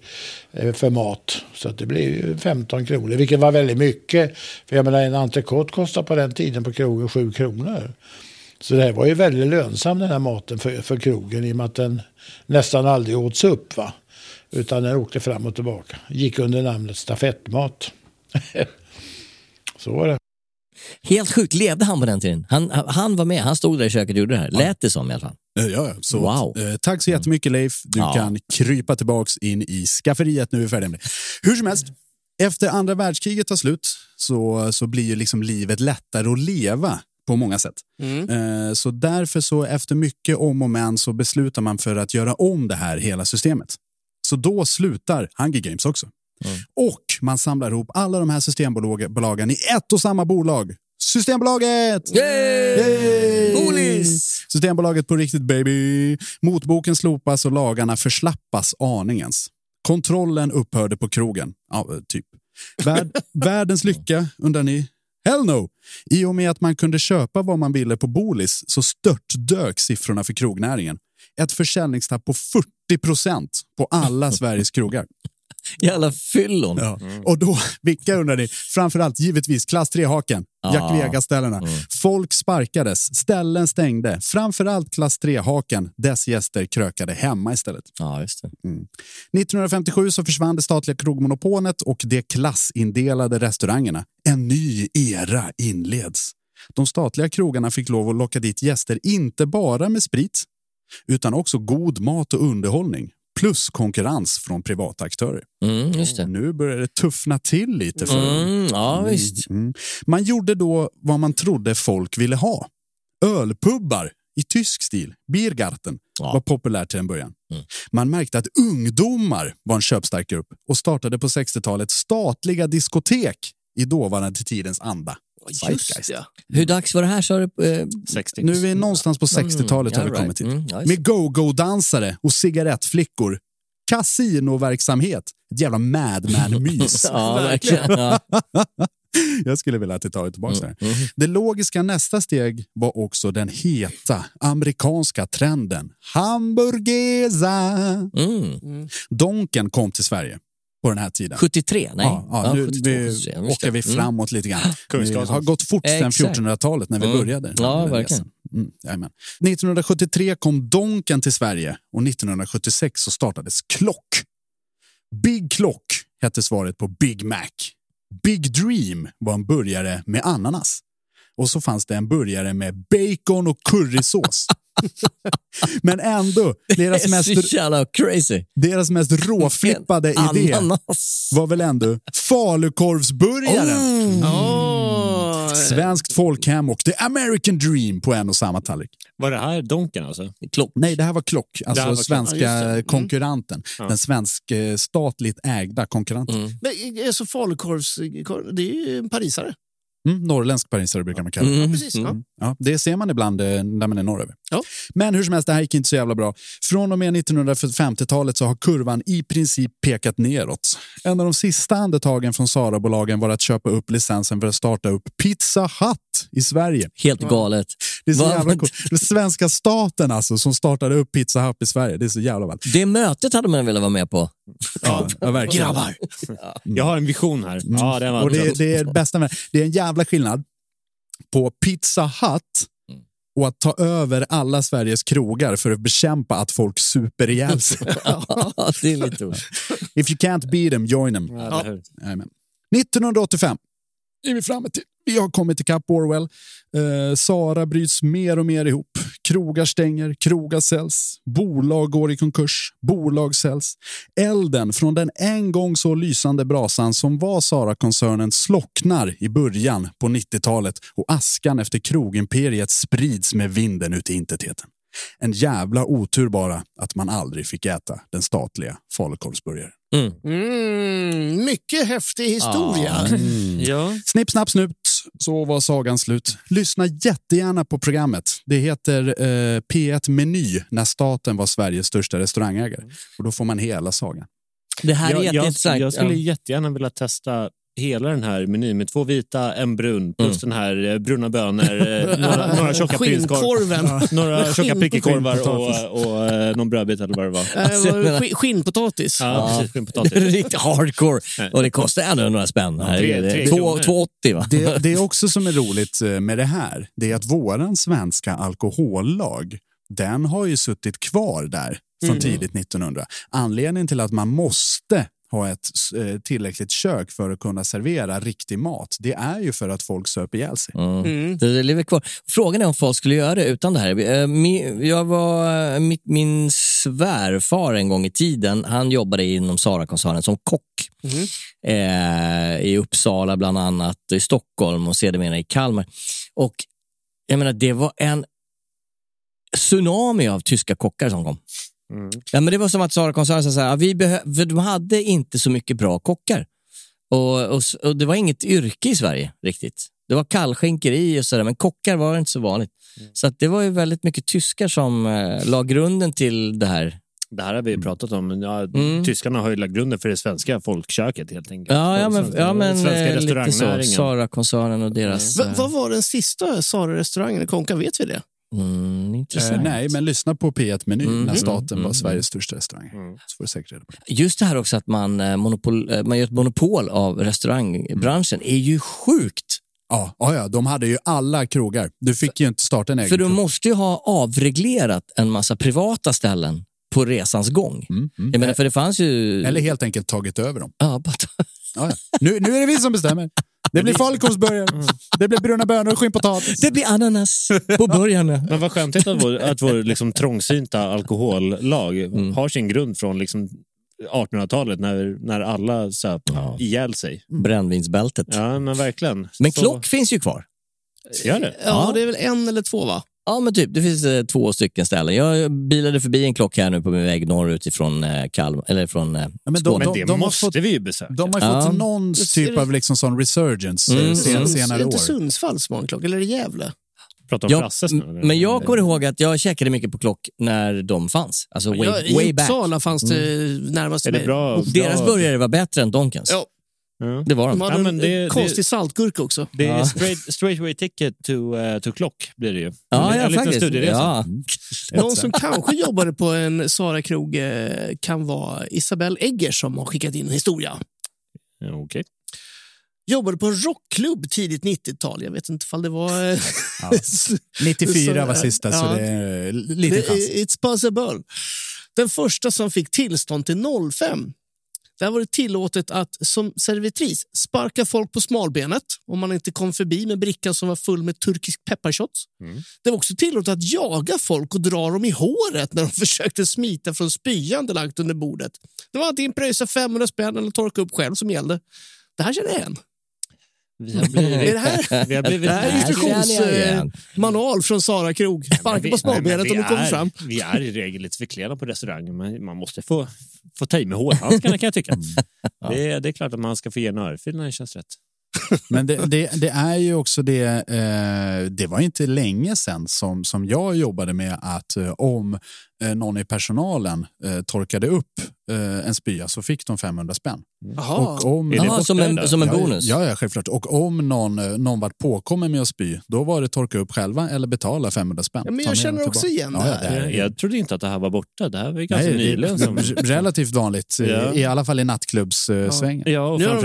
Speaker 7: eh, för mat. Så att det blev ju 15 kronor, vilket var väldigt mycket. För jag menar en entrecote kostade på den tiden på krogen 7 kronor. Så det här var ju väldigt lönsam den här maten för, för krogen i och med att den nästan aldrig åts upp. Va? Utan den åkte fram och tillbaka. Gick under namnet stafettmat. Så var det.
Speaker 2: Helt sjukt, levde han på den tiden? Han, han var med, han stod där i köket och gjorde det här. Lät det som i alla fall.
Speaker 3: Eh, Ja, ja. Så,
Speaker 2: Wow.
Speaker 3: eh, tack så jättemycket Leif. Du
Speaker 2: Ja.
Speaker 3: kan krypa tillbaks in i skafferiet nu är vi färdiga med det. Hur som helst, efter andra världskriget tar slut så, så blir ju liksom livet lättare att leva på många sätt. Eh, Så därför så efter mycket om och men så beslutar man för att göra om det här hela systemet. Så då slutar Hunger Games också. Och man samlar ihop alla de här systembolagen i ett och samma bolag. Systembolaget! Yay!
Speaker 2: Bolis!
Speaker 3: Systembolaget på riktigt baby. Motboken slopas och lagarna förslappas aningens. Kontrollen upphörde på krogen. Ja, typ. Värld, världens lycka, undrar ni? Hell no! I och med att man kunde köpa vad man ville på Bolis så störtdök siffrorna för krognäringen. Ett försäljningstapp på 40 procent på alla Sveriges krogar.
Speaker 2: Jävla fyllon.
Speaker 3: Ja. Och då, vilka undrar ni? Framförallt givetvis klass 3-haken.
Speaker 2: Ja.
Speaker 3: Jack Vegas-ställena. Folk sparkades, ställen stängde. Framförallt klass 3-haken. Dess gäster krökade hemma istället.
Speaker 2: Ja, just.
Speaker 3: Mm. 1957 så försvann det statliga krogmonopolet och de klassindelade restaurangerna. En ny era inleds. De statliga krogarna fick lov att locka dit gäster inte bara med sprit utan också god mat och underhållning plus konkurrens från privata aktörer.
Speaker 2: Mm.
Speaker 3: Nu börjar det tuffna till lite för
Speaker 2: Mm, ja, visst.
Speaker 3: Mm. Man gjorde då vad man trodde folk ville ha. Ölpubbar i tysk stil, Biergarten, var populärt till en början.
Speaker 2: Mm.
Speaker 3: Man märkte att ungdomar var en köpstark grupp och startade på 60-talet statliga diskotek i dåvarande tidens anda. Zeitgeist.
Speaker 2: Hur dags var det här sa du? Eh,
Speaker 5: 60.
Speaker 3: Nu är vi någonstans på 60-talet har vi
Speaker 2: all right.
Speaker 3: kommit till.
Speaker 2: Mm, ja, just
Speaker 3: Med go-go-dansare och cigarettflickor. Kasinoverksamhet. Ett jävla madman-mys.
Speaker 2: Ja, verkligen. Ja.
Speaker 3: Jag skulle vilja att det tar tillbaka
Speaker 2: Mm,
Speaker 3: det här. Det logiska nästa steg var också den heta amerikanska trenden hamburgesa.
Speaker 2: Mm.
Speaker 3: Donken kom till Sverige på den här tiden.
Speaker 2: 73? Nej.
Speaker 3: Ja, ja,
Speaker 2: Ja,
Speaker 3: nu
Speaker 2: 72,
Speaker 3: vi,
Speaker 2: 73, just
Speaker 3: åker vi
Speaker 2: det. Mm.
Speaker 3: framåt lite grann.
Speaker 5: Kungsgasen.
Speaker 3: har gått fort sedan
Speaker 2: Exakt.
Speaker 3: 1400-talet när vi
Speaker 2: Mm.
Speaker 3: började.
Speaker 2: Ja, verkligen.
Speaker 3: Mm, jajamän. 1973 kom Donken till Sverige och 1976 så startades Klock. Big Klock hette svaret på Big Mac. Big Dream var en burgare med ananas. Och så fanns det en burgare med bacon och currysås. Men ändå, deras mest,
Speaker 2: crazy.
Speaker 3: deras mest råflippade idé
Speaker 2: Ananas.
Speaker 3: var väl ändå falukorvsburgaren.
Speaker 2: Mm.
Speaker 6: Åh,
Speaker 3: Svenskt folkhem och The American Dream på en och samma tallrik.
Speaker 5: Var det här Donken alltså?
Speaker 2: Klock.
Speaker 3: Nej, det här var Klock, alltså
Speaker 5: var Klock.
Speaker 3: svenska
Speaker 6: det. Mm.
Speaker 3: konkurrenten.
Speaker 5: Ja.
Speaker 3: Den svensk eh, statligt ägda konkurrenten.
Speaker 6: Men alltså falukorvs... Det är ju en parisare.
Speaker 3: Mm, norrländsk parisare brukar man kalla det.
Speaker 6: Ja, precis. Ja.
Speaker 3: Ja, det ser man ibland eh, när man är norröver.
Speaker 6: Ja.
Speaker 3: Men hur som helst, det här gick inte så jävla bra. Från och med 1950-talet så har kurvan i princip pekat neråt. En av de sista andetagen från Sara-bolagen var att köpa upp licensen för att starta upp Pizza Hut i Sverige.
Speaker 2: Helt galet.
Speaker 3: Det är så
Speaker 2: Va?
Speaker 3: jävla coolt. Den svenska staten alltså som startade upp Pizza Hut i Sverige. Det är så jävla ballt.
Speaker 2: Det mötet hade man velat vara med på.
Speaker 3: Ja, ja, verkligen.
Speaker 6: Grabbar.
Speaker 5: Jag har en vision här. Ja, det var
Speaker 3: Och det, det är det bästa med det är en jävla skillnad på Pizza Hut och att ta över alla Sveriges krogar för att bekämpa att folk super ihjäl sig.
Speaker 2: Ja, det är lite roligt.
Speaker 3: If you can't beat them, join them.
Speaker 5: Ja, eller hur?
Speaker 3: Jajamän. 1985 är vi framme till. Vi har kommit ikapp Orwell. Eh, Sara bryts mer och mer ihop. Krogar stänger, krogar säljs, bolag går i konkurs, bolag säljs. Elden från den en gång så lysande brasan som var Sara-koncernen slocknar i början på 90-talet och askan efter krogimperiet sprids med vinden ut i intetheten. En jävla otur bara att man aldrig fick äta den statliga falukorvsburgaren.
Speaker 2: Mm.
Speaker 6: Mm, mycket häftig historia.
Speaker 5: Ja.
Speaker 3: Snipp, snapp, snut, så var sagan slut. Lyssna jättegärna på programmet. Det heter eh, P1 Meny när staten var Sveriges största restaurangägare. Och då får man hela sagan.
Speaker 2: Det här är
Speaker 5: Jag, jag,
Speaker 2: jätteintressant.
Speaker 5: jag skulle
Speaker 2: Ja.
Speaker 5: jättegärna vilja testa hela den här menyn med två vita, en brun, plus
Speaker 2: Mm.
Speaker 5: den här eh, bruna bönor, eh, några, några tjocka prinskorvar, några tjocka prickkorvar
Speaker 3: skinnpotatis.
Speaker 5: och, och, eh, någon brödbit eller vad det var.
Speaker 2: Alltså,
Speaker 6: skinnpotatis.
Speaker 5: Ja, precis. Skinnpotatis.
Speaker 2: Riktigt hardcore. Och det kostar ändå några spänn. Här
Speaker 5: tre- tre
Speaker 2: två-
Speaker 5: kronor.
Speaker 2: 280 va?
Speaker 3: Det, det är också som är roligt med det här. Det är att våran svenska alkohollag, den har ju suttit kvar där från tidigt 1900. Anledningen till att man måste ha ett eh, tillräckligt kök för att kunna servera riktig mat, det är ju för att folk söp ihjäl sig.
Speaker 2: Mm. Det, det lever kvar. Frågan är om folk skulle göra det utan det här. Eh, Jag var, eh, mitt, min svärfar en gång i tiden, han jobbade inom Sara-koncernen som kock. Eh, I Uppsala bland annat, i Stockholm och sedermera i Kalmar. Och jag menar, det var en tsunami av tyska kockar som kom. Ja, men det var som att Sara-koncernen sa så här, vi behö- de hade inte så mycket bra kockar. Och, och, och det var inget yrke i Sverige riktigt. Det var kallskänkeri och sådär, men kockar var inte så vanligt. Så att det var ju väldigt mycket tyskar som eh, la grunden till det här.
Speaker 5: Det här har vi pratat om. Ja,
Speaker 2: Mm.
Speaker 5: Tyskarna har ju lagt grunden för det svenska folkköket helt enkelt.
Speaker 2: Ja, ja men,
Speaker 5: Svenska-
Speaker 2: ja, men
Speaker 5: svenska
Speaker 2: eh, lite så. Sara-koncernen och deras...
Speaker 6: V-
Speaker 2: eh,
Speaker 6: vad var den sista Sara-restaurangen i Konka? Vet vi det?
Speaker 2: Mm,
Speaker 3: Eh, nej, men lyssna på P1 Meny
Speaker 2: Mm.
Speaker 3: när staten
Speaker 2: Mm.
Speaker 3: var Sveriges största restaurang. Så får du säkert reda på det.
Speaker 2: Just det här också att man, eh, monopol, eh, man gör ett monopol av restaurangbranschen är ju sjukt.
Speaker 3: Ja, ja, ja, de hade ju alla krogar. Du fick ju inte starta en egen
Speaker 2: För du måste ju ha avreglerat en massa privata ställen på resans gång.
Speaker 3: Mm, mm.
Speaker 2: Jag menar, för det fanns ju...
Speaker 3: Eller helt enkelt tagit över dem.
Speaker 2: Ja, bara...
Speaker 3: Ja, ja. Nu, nu är det vi som bestämmer. Det blir falukorvsburgare, det blir bruna bönor och skinnpotatis.
Speaker 2: Det blir ananas på burgarna.
Speaker 5: Men vad skönt att vår, att vår liksom trångsynta alkohollag
Speaker 2: Mm.
Speaker 5: har sin grund från liksom 1800-talet när, när alla söp ihjäl sig.
Speaker 2: Brännvinsbältet.
Speaker 5: Ja, men verkligen.
Speaker 2: Men
Speaker 5: Så-
Speaker 2: klock finns ju kvar.
Speaker 5: Gör det?
Speaker 6: Ja, det är väl en eller två va?
Speaker 2: Ja, men typ. Det finns eh, två stycken ställen. Jag bilade förbi en klock här nu på min väg norrut ifrån eh, Kalmar, eller från eh,
Speaker 3: Ja, men
Speaker 2: Skåne.
Speaker 5: Men det
Speaker 3: de har
Speaker 5: måste
Speaker 3: fått-
Speaker 5: vi ju besöka.
Speaker 3: De har ju
Speaker 2: Ja.
Speaker 3: fått någon typ av liksom sån resurgence eh,
Speaker 2: Mm,
Speaker 3: sen,
Speaker 2: mm.
Speaker 3: senare
Speaker 6: är det inte
Speaker 3: år.
Speaker 6: Sundsvall som har en klocka? Eller är det Gävle?
Speaker 5: Pratar om
Speaker 2: Ja,
Speaker 5: Frasses nu.
Speaker 2: men jag kommer ihåg att jag käkade mycket på klock när de fanns. Alltså way,
Speaker 6: Ja, I
Speaker 2: way back.
Speaker 6: Uppsala fanns det närmast
Speaker 5: Är det
Speaker 6: mig.
Speaker 5: bra?
Speaker 2: Deras
Speaker 5: bra-
Speaker 2: burgare var bättre än Donkens.
Speaker 6: Ja,
Speaker 2: Det var
Speaker 6: de
Speaker 2: de.
Speaker 6: hade
Speaker 5: Ja, men
Speaker 6: en
Speaker 5: det-
Speaker 6: en konstig saltgurka också.
Speaker 5: Det är
Speaker 2: Ja.
Speaker 5: straight, straight way ticket to, uh, to clock blir det ju.
Speaker 2: Ja,
Speaker 5: en
Speaker 2: ja,
Speaker 5: liten
Speaker 2: faktiskt.
Speaker 5: studieresa.
Speaker 2: Ja.
Speaker 6: Någon som kanske jobbade på en Sara-krog eh, kan vara Isabelle Egger som har skickat in en historia.
Speaker 5: Ja, Okej.
Speaker 6: Jobbade på en rockklubb tidigt 90-tal. Jag vet inte ifall det var... eh,
Speaker 3: Ja. 94 var sista, så
Speaker 6: Ja.
Speaker 3: det är lite
Speaker 6: Det-
Speaker 3: chans.
Speaker 6: It's possible. Den första som fick tillstånd till 05. Där var det tillåtet att som servitris sparka folk på smalbenet om man inte kom förbi med brickan som var full med turkisk pepparshots. Det var också tillåtet att jaga folk och dra dem i håret när de försökte smita från spyan det lagt under bordet. Det var antingen pröjsa 500 spänn eller torka upp själv som gällde. Det här känner jag igen.
Speaker 5: Vi har blivit,
Speaker 6: Är det här,
Speaker 5: vi har blivit
Speaker 6: det här är instruktionsmanual från Sara Krog. Sparka på smalbenet om du kommer fram.
Speaker 5: Vi är i regel lite förklädda på restaurangen, men man måste få, få ta i med hårhandskarna kan jag tycka. Det, är, det är klart att man ska få ge en örfil när det känns rätt.
Speaker 3: Men det, det, det är ju också det, eh, det var inte länge sedan som, som jag jobbade med att eh, om någon i personalen eh, torkade upp eh, en spya så fick de 500 spänn.
Speaker 6: Jaha.
Speaker 3: Och om,
Speaker 2: Är det Jaha, som en-
Speaker 5: borta
Speaker 2: som en
Speaker 3: ja,
Speaker 2: bonus?
Speaker 3: Ja, ja, självklart. Och om någon, eh, någon var påkommen med att spy, då var det torka upp själva eller betala 500 spänn.
Speaker 6: Ja, men jag känner också
Speaker 3: tillbaka.
Speaker 6: igen
Speaker 3: ja,
Speaker 6: det
Speaker 3: ja,
Speaker 6: här.
Speaker 3: det
Speaker 5: Jag,
Speaker 3: är,
Speaker 5: jag trodde inte att det här var borta. Det här var ju ganska
Speaker 3: Nej, det
Speaker 5: nyligen.
Speaker 3: är
Speaker 5: Som,
Speaker 3: relativt vanligt, eh,
Speaker 5: Ja.
Speaker 3: i alla fall i nattklubbssvängen.
Speaker 5: ja, och
Speaker 6: Nu har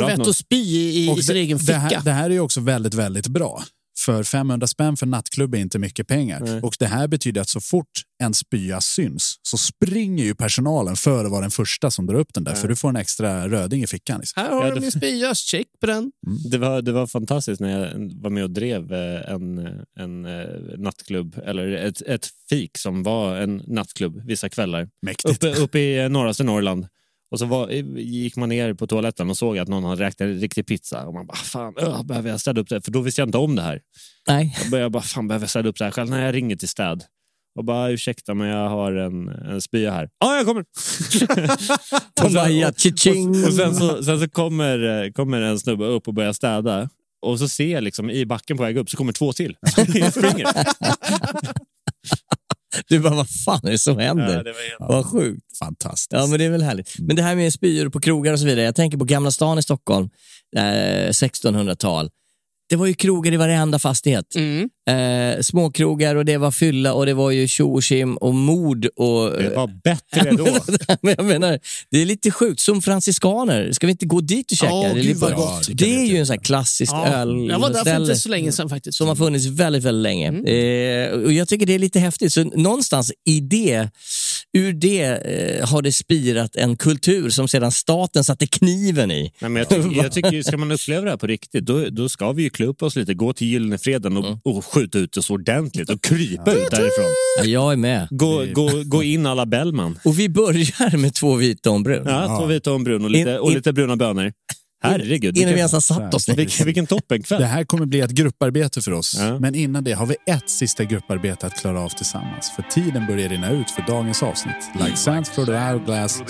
Speaker 6: de rätt- att spy i, i sin
Speaker 3: det,
Speaker 6: egen
Speaker 3: det,
Speaker 6: ficka.
Speaker 3: här, det här är ju också väldigt, väldigt bra. För 500 spänn för nattklubb är inte mycket pengar.
Speaker 5: Nej.
Speaker 3: Och det här betyder att så fort en spya syns så springer ju personalen för att vara den första som drar upp den där. För du får en extra röding i fickan. Liksom.
Speaker 6: Här har
Speaker 5: Ja, det-
Speaker 6: min spya, check på den.
Speaker 5: Det var, det var fantastiskt när jag var med och drev eh, en, en eh, nattklubb, eller ett, ett fik som var en nattklubb vissa kvällar.
Speaker 3: Mäktigt.
Speaker 5: Uppe, uppe i norraste Norrland. Och så var, gick man ner på toaletten och såg att någon hade räknat en riktig pizza. Och man bara, fan, öh, behöver jag städa upp det? För då visste jag inte om det här.
Speaker 2: Nej.
Speaker 5: Jag började bara, fan behöver jag städa upp det här själv? Nej, jag ringer till städ. Och bara, ursäkta men jag har en, en spya här. Ja, jag kommer!
Speaker 2: De bara, ja, tji-ching.
Speaker 5: och sen så, sen så kommer, kommer en snubbe upp och börjar städa. Och så ser jag liksom i backen på väg upp så kommer två till. Jag springer.
Speaker 2: Du bara, vad fan är det som händer?
Speaker 5: Ja, det var
Speaker 2: Vad sjukt.
Speaker 3: Fantastiskt.
Speaker 2: Ja, men det är väl härligt. Men det här med spyor på krogar och så vidare. Jag tänker på Gamla stan i Stockholm, eh, 1600-tal. Det var ju krogar i varenda fastighet.
Speaker 6: Mm.
Speaker 2: Eh, småkrogar och det var fylla och det var ju tjo och tjim och mord. Och,
Speaker 5: Det var bättre då.
Speaker 2: men jag menar, det är lite sjukt. Som franciskaner, ska vi inte gå dit och käka?
Speaker 6: Åh,
Speaker 2: det är,
Speaker 6: vad gott.
Speaker 2: det är ju en sån här klassisk
Speaker 6: Ja,
Speaker 2: öl
Speaker 6: jag var där för
Speaker 2: ställe
Speaker 6: inte så länge sedan faktiskt.
Speaker 2: som har funnits väldigt, väldigt länge.
Speaker 6: Mm.
Speaker 2: Eh, och Jag tycker det är lite häftigt. Så någonstans i det, ur det eh, har det spirat en kultur som sedan staten satte kniven i.
Speaker 5: Nej, men jag, tycker, jag tycker, ska man uppleva det här på riktigt, då, då ska vi ju klä upp oss lite, gå till Gyllene Freden och, och skjuta ut oss ordentligt och krypa ut därifrån.
Speaker 2: Ja, jag är med.
Speaker 5: Gå, gå, gå in alla Bellman.
Speaker 2: Och vi börjar med två vita och en brun.
Speaker 5: Ja, två vita och en brun och lite,
Speaker 2: In-
Speaker 5: och lite bruna bönor. Herregud.
Speaker 2: Innan vi ens har satt oss ner.
Speaker 5: Vilken, vilken toppenkväll.
Speaker 3: Det här kommer bli ett grupparbete för oss.
Speaker 5: Ja.
Speaker 3: Men innan det har vi ett sista grupparbete att klara av tillsammans. För tiden börjar rinna ut för dagens avsnitt. Like sands through the hourglass.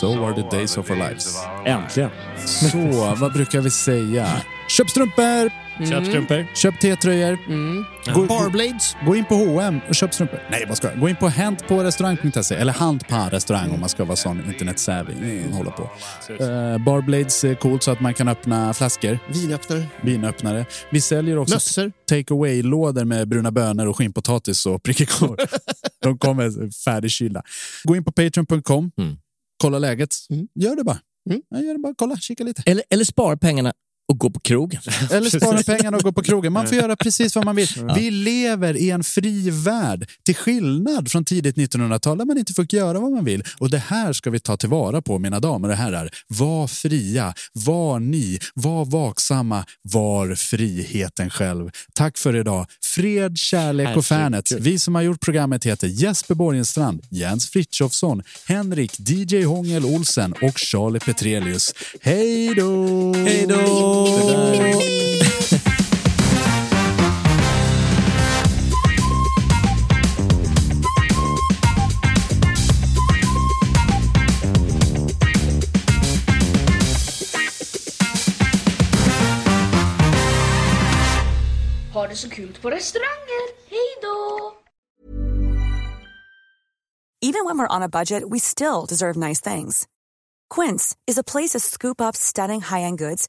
Speaker 3: So are the days of our lives.
Speaker 5: Äntligen.
Speaker 3: Så, vad brukar vi säga? Köp strumpor!
Speaker 5: Köp strumpor.
Speaker 3: Köp T-tröjor.
Speaker 6: Mm.
Speaker 3: Gå,
Speaker 6: Barblades.
Speaker 3: gå in på H&M och köp strumpor. Nej, vad ska jag? Gå in på häntpårestaurang.se eller handparestaurang om man ska vara sån internetsavvy. Mm, hålla på. Uh, Barblades är coolt så att man kan öppna flaskor.
Speaker 6: Vinöppnare.
Speaker 3: Vinöppnare. Vi säljer också
Speaker 6: Mössor.
Speaker 3: take away-lådor med bruna bönor och skinnpotatis och prickig. De kommer färdigkylda. Gå in på patreon.com.
Speaker 2: Mm.
Speaker 3: Kolla läget.
Speaker 6: Mm.
Speaker 3: Gör det bara.
Speaker 6: Mm.
Speaker 3: Gör det bara. Kolla, kika lite.
Speaker 2: Eller, eller spara pengarna och gå på krogen.
Speaker 3: Eller spara pengarna och gå på krogen. Man får göra precis vad man vill. Vi lever i en fri värld, till skillnad från tidigt 1900-tal där man inte fick göra vad man vill. Och det här ska vi ta tillvara på, mina damer och herrar. Var fria, var ni, var vaksamma, var friheten själv. Tack för idag. Fred, kärlek och fanet. Vi som har gjort programmet heter Jesper Borgenstrand, Jens Frithiofsson, Henrik DJ Hångel Olsen och Charlie Petrelius. Hej då!
Speaker 2: Hej då!
Speaker 8: Even when we're on a budget, we still deserve nice things. Quince is a place to scoop up stunning high-end goods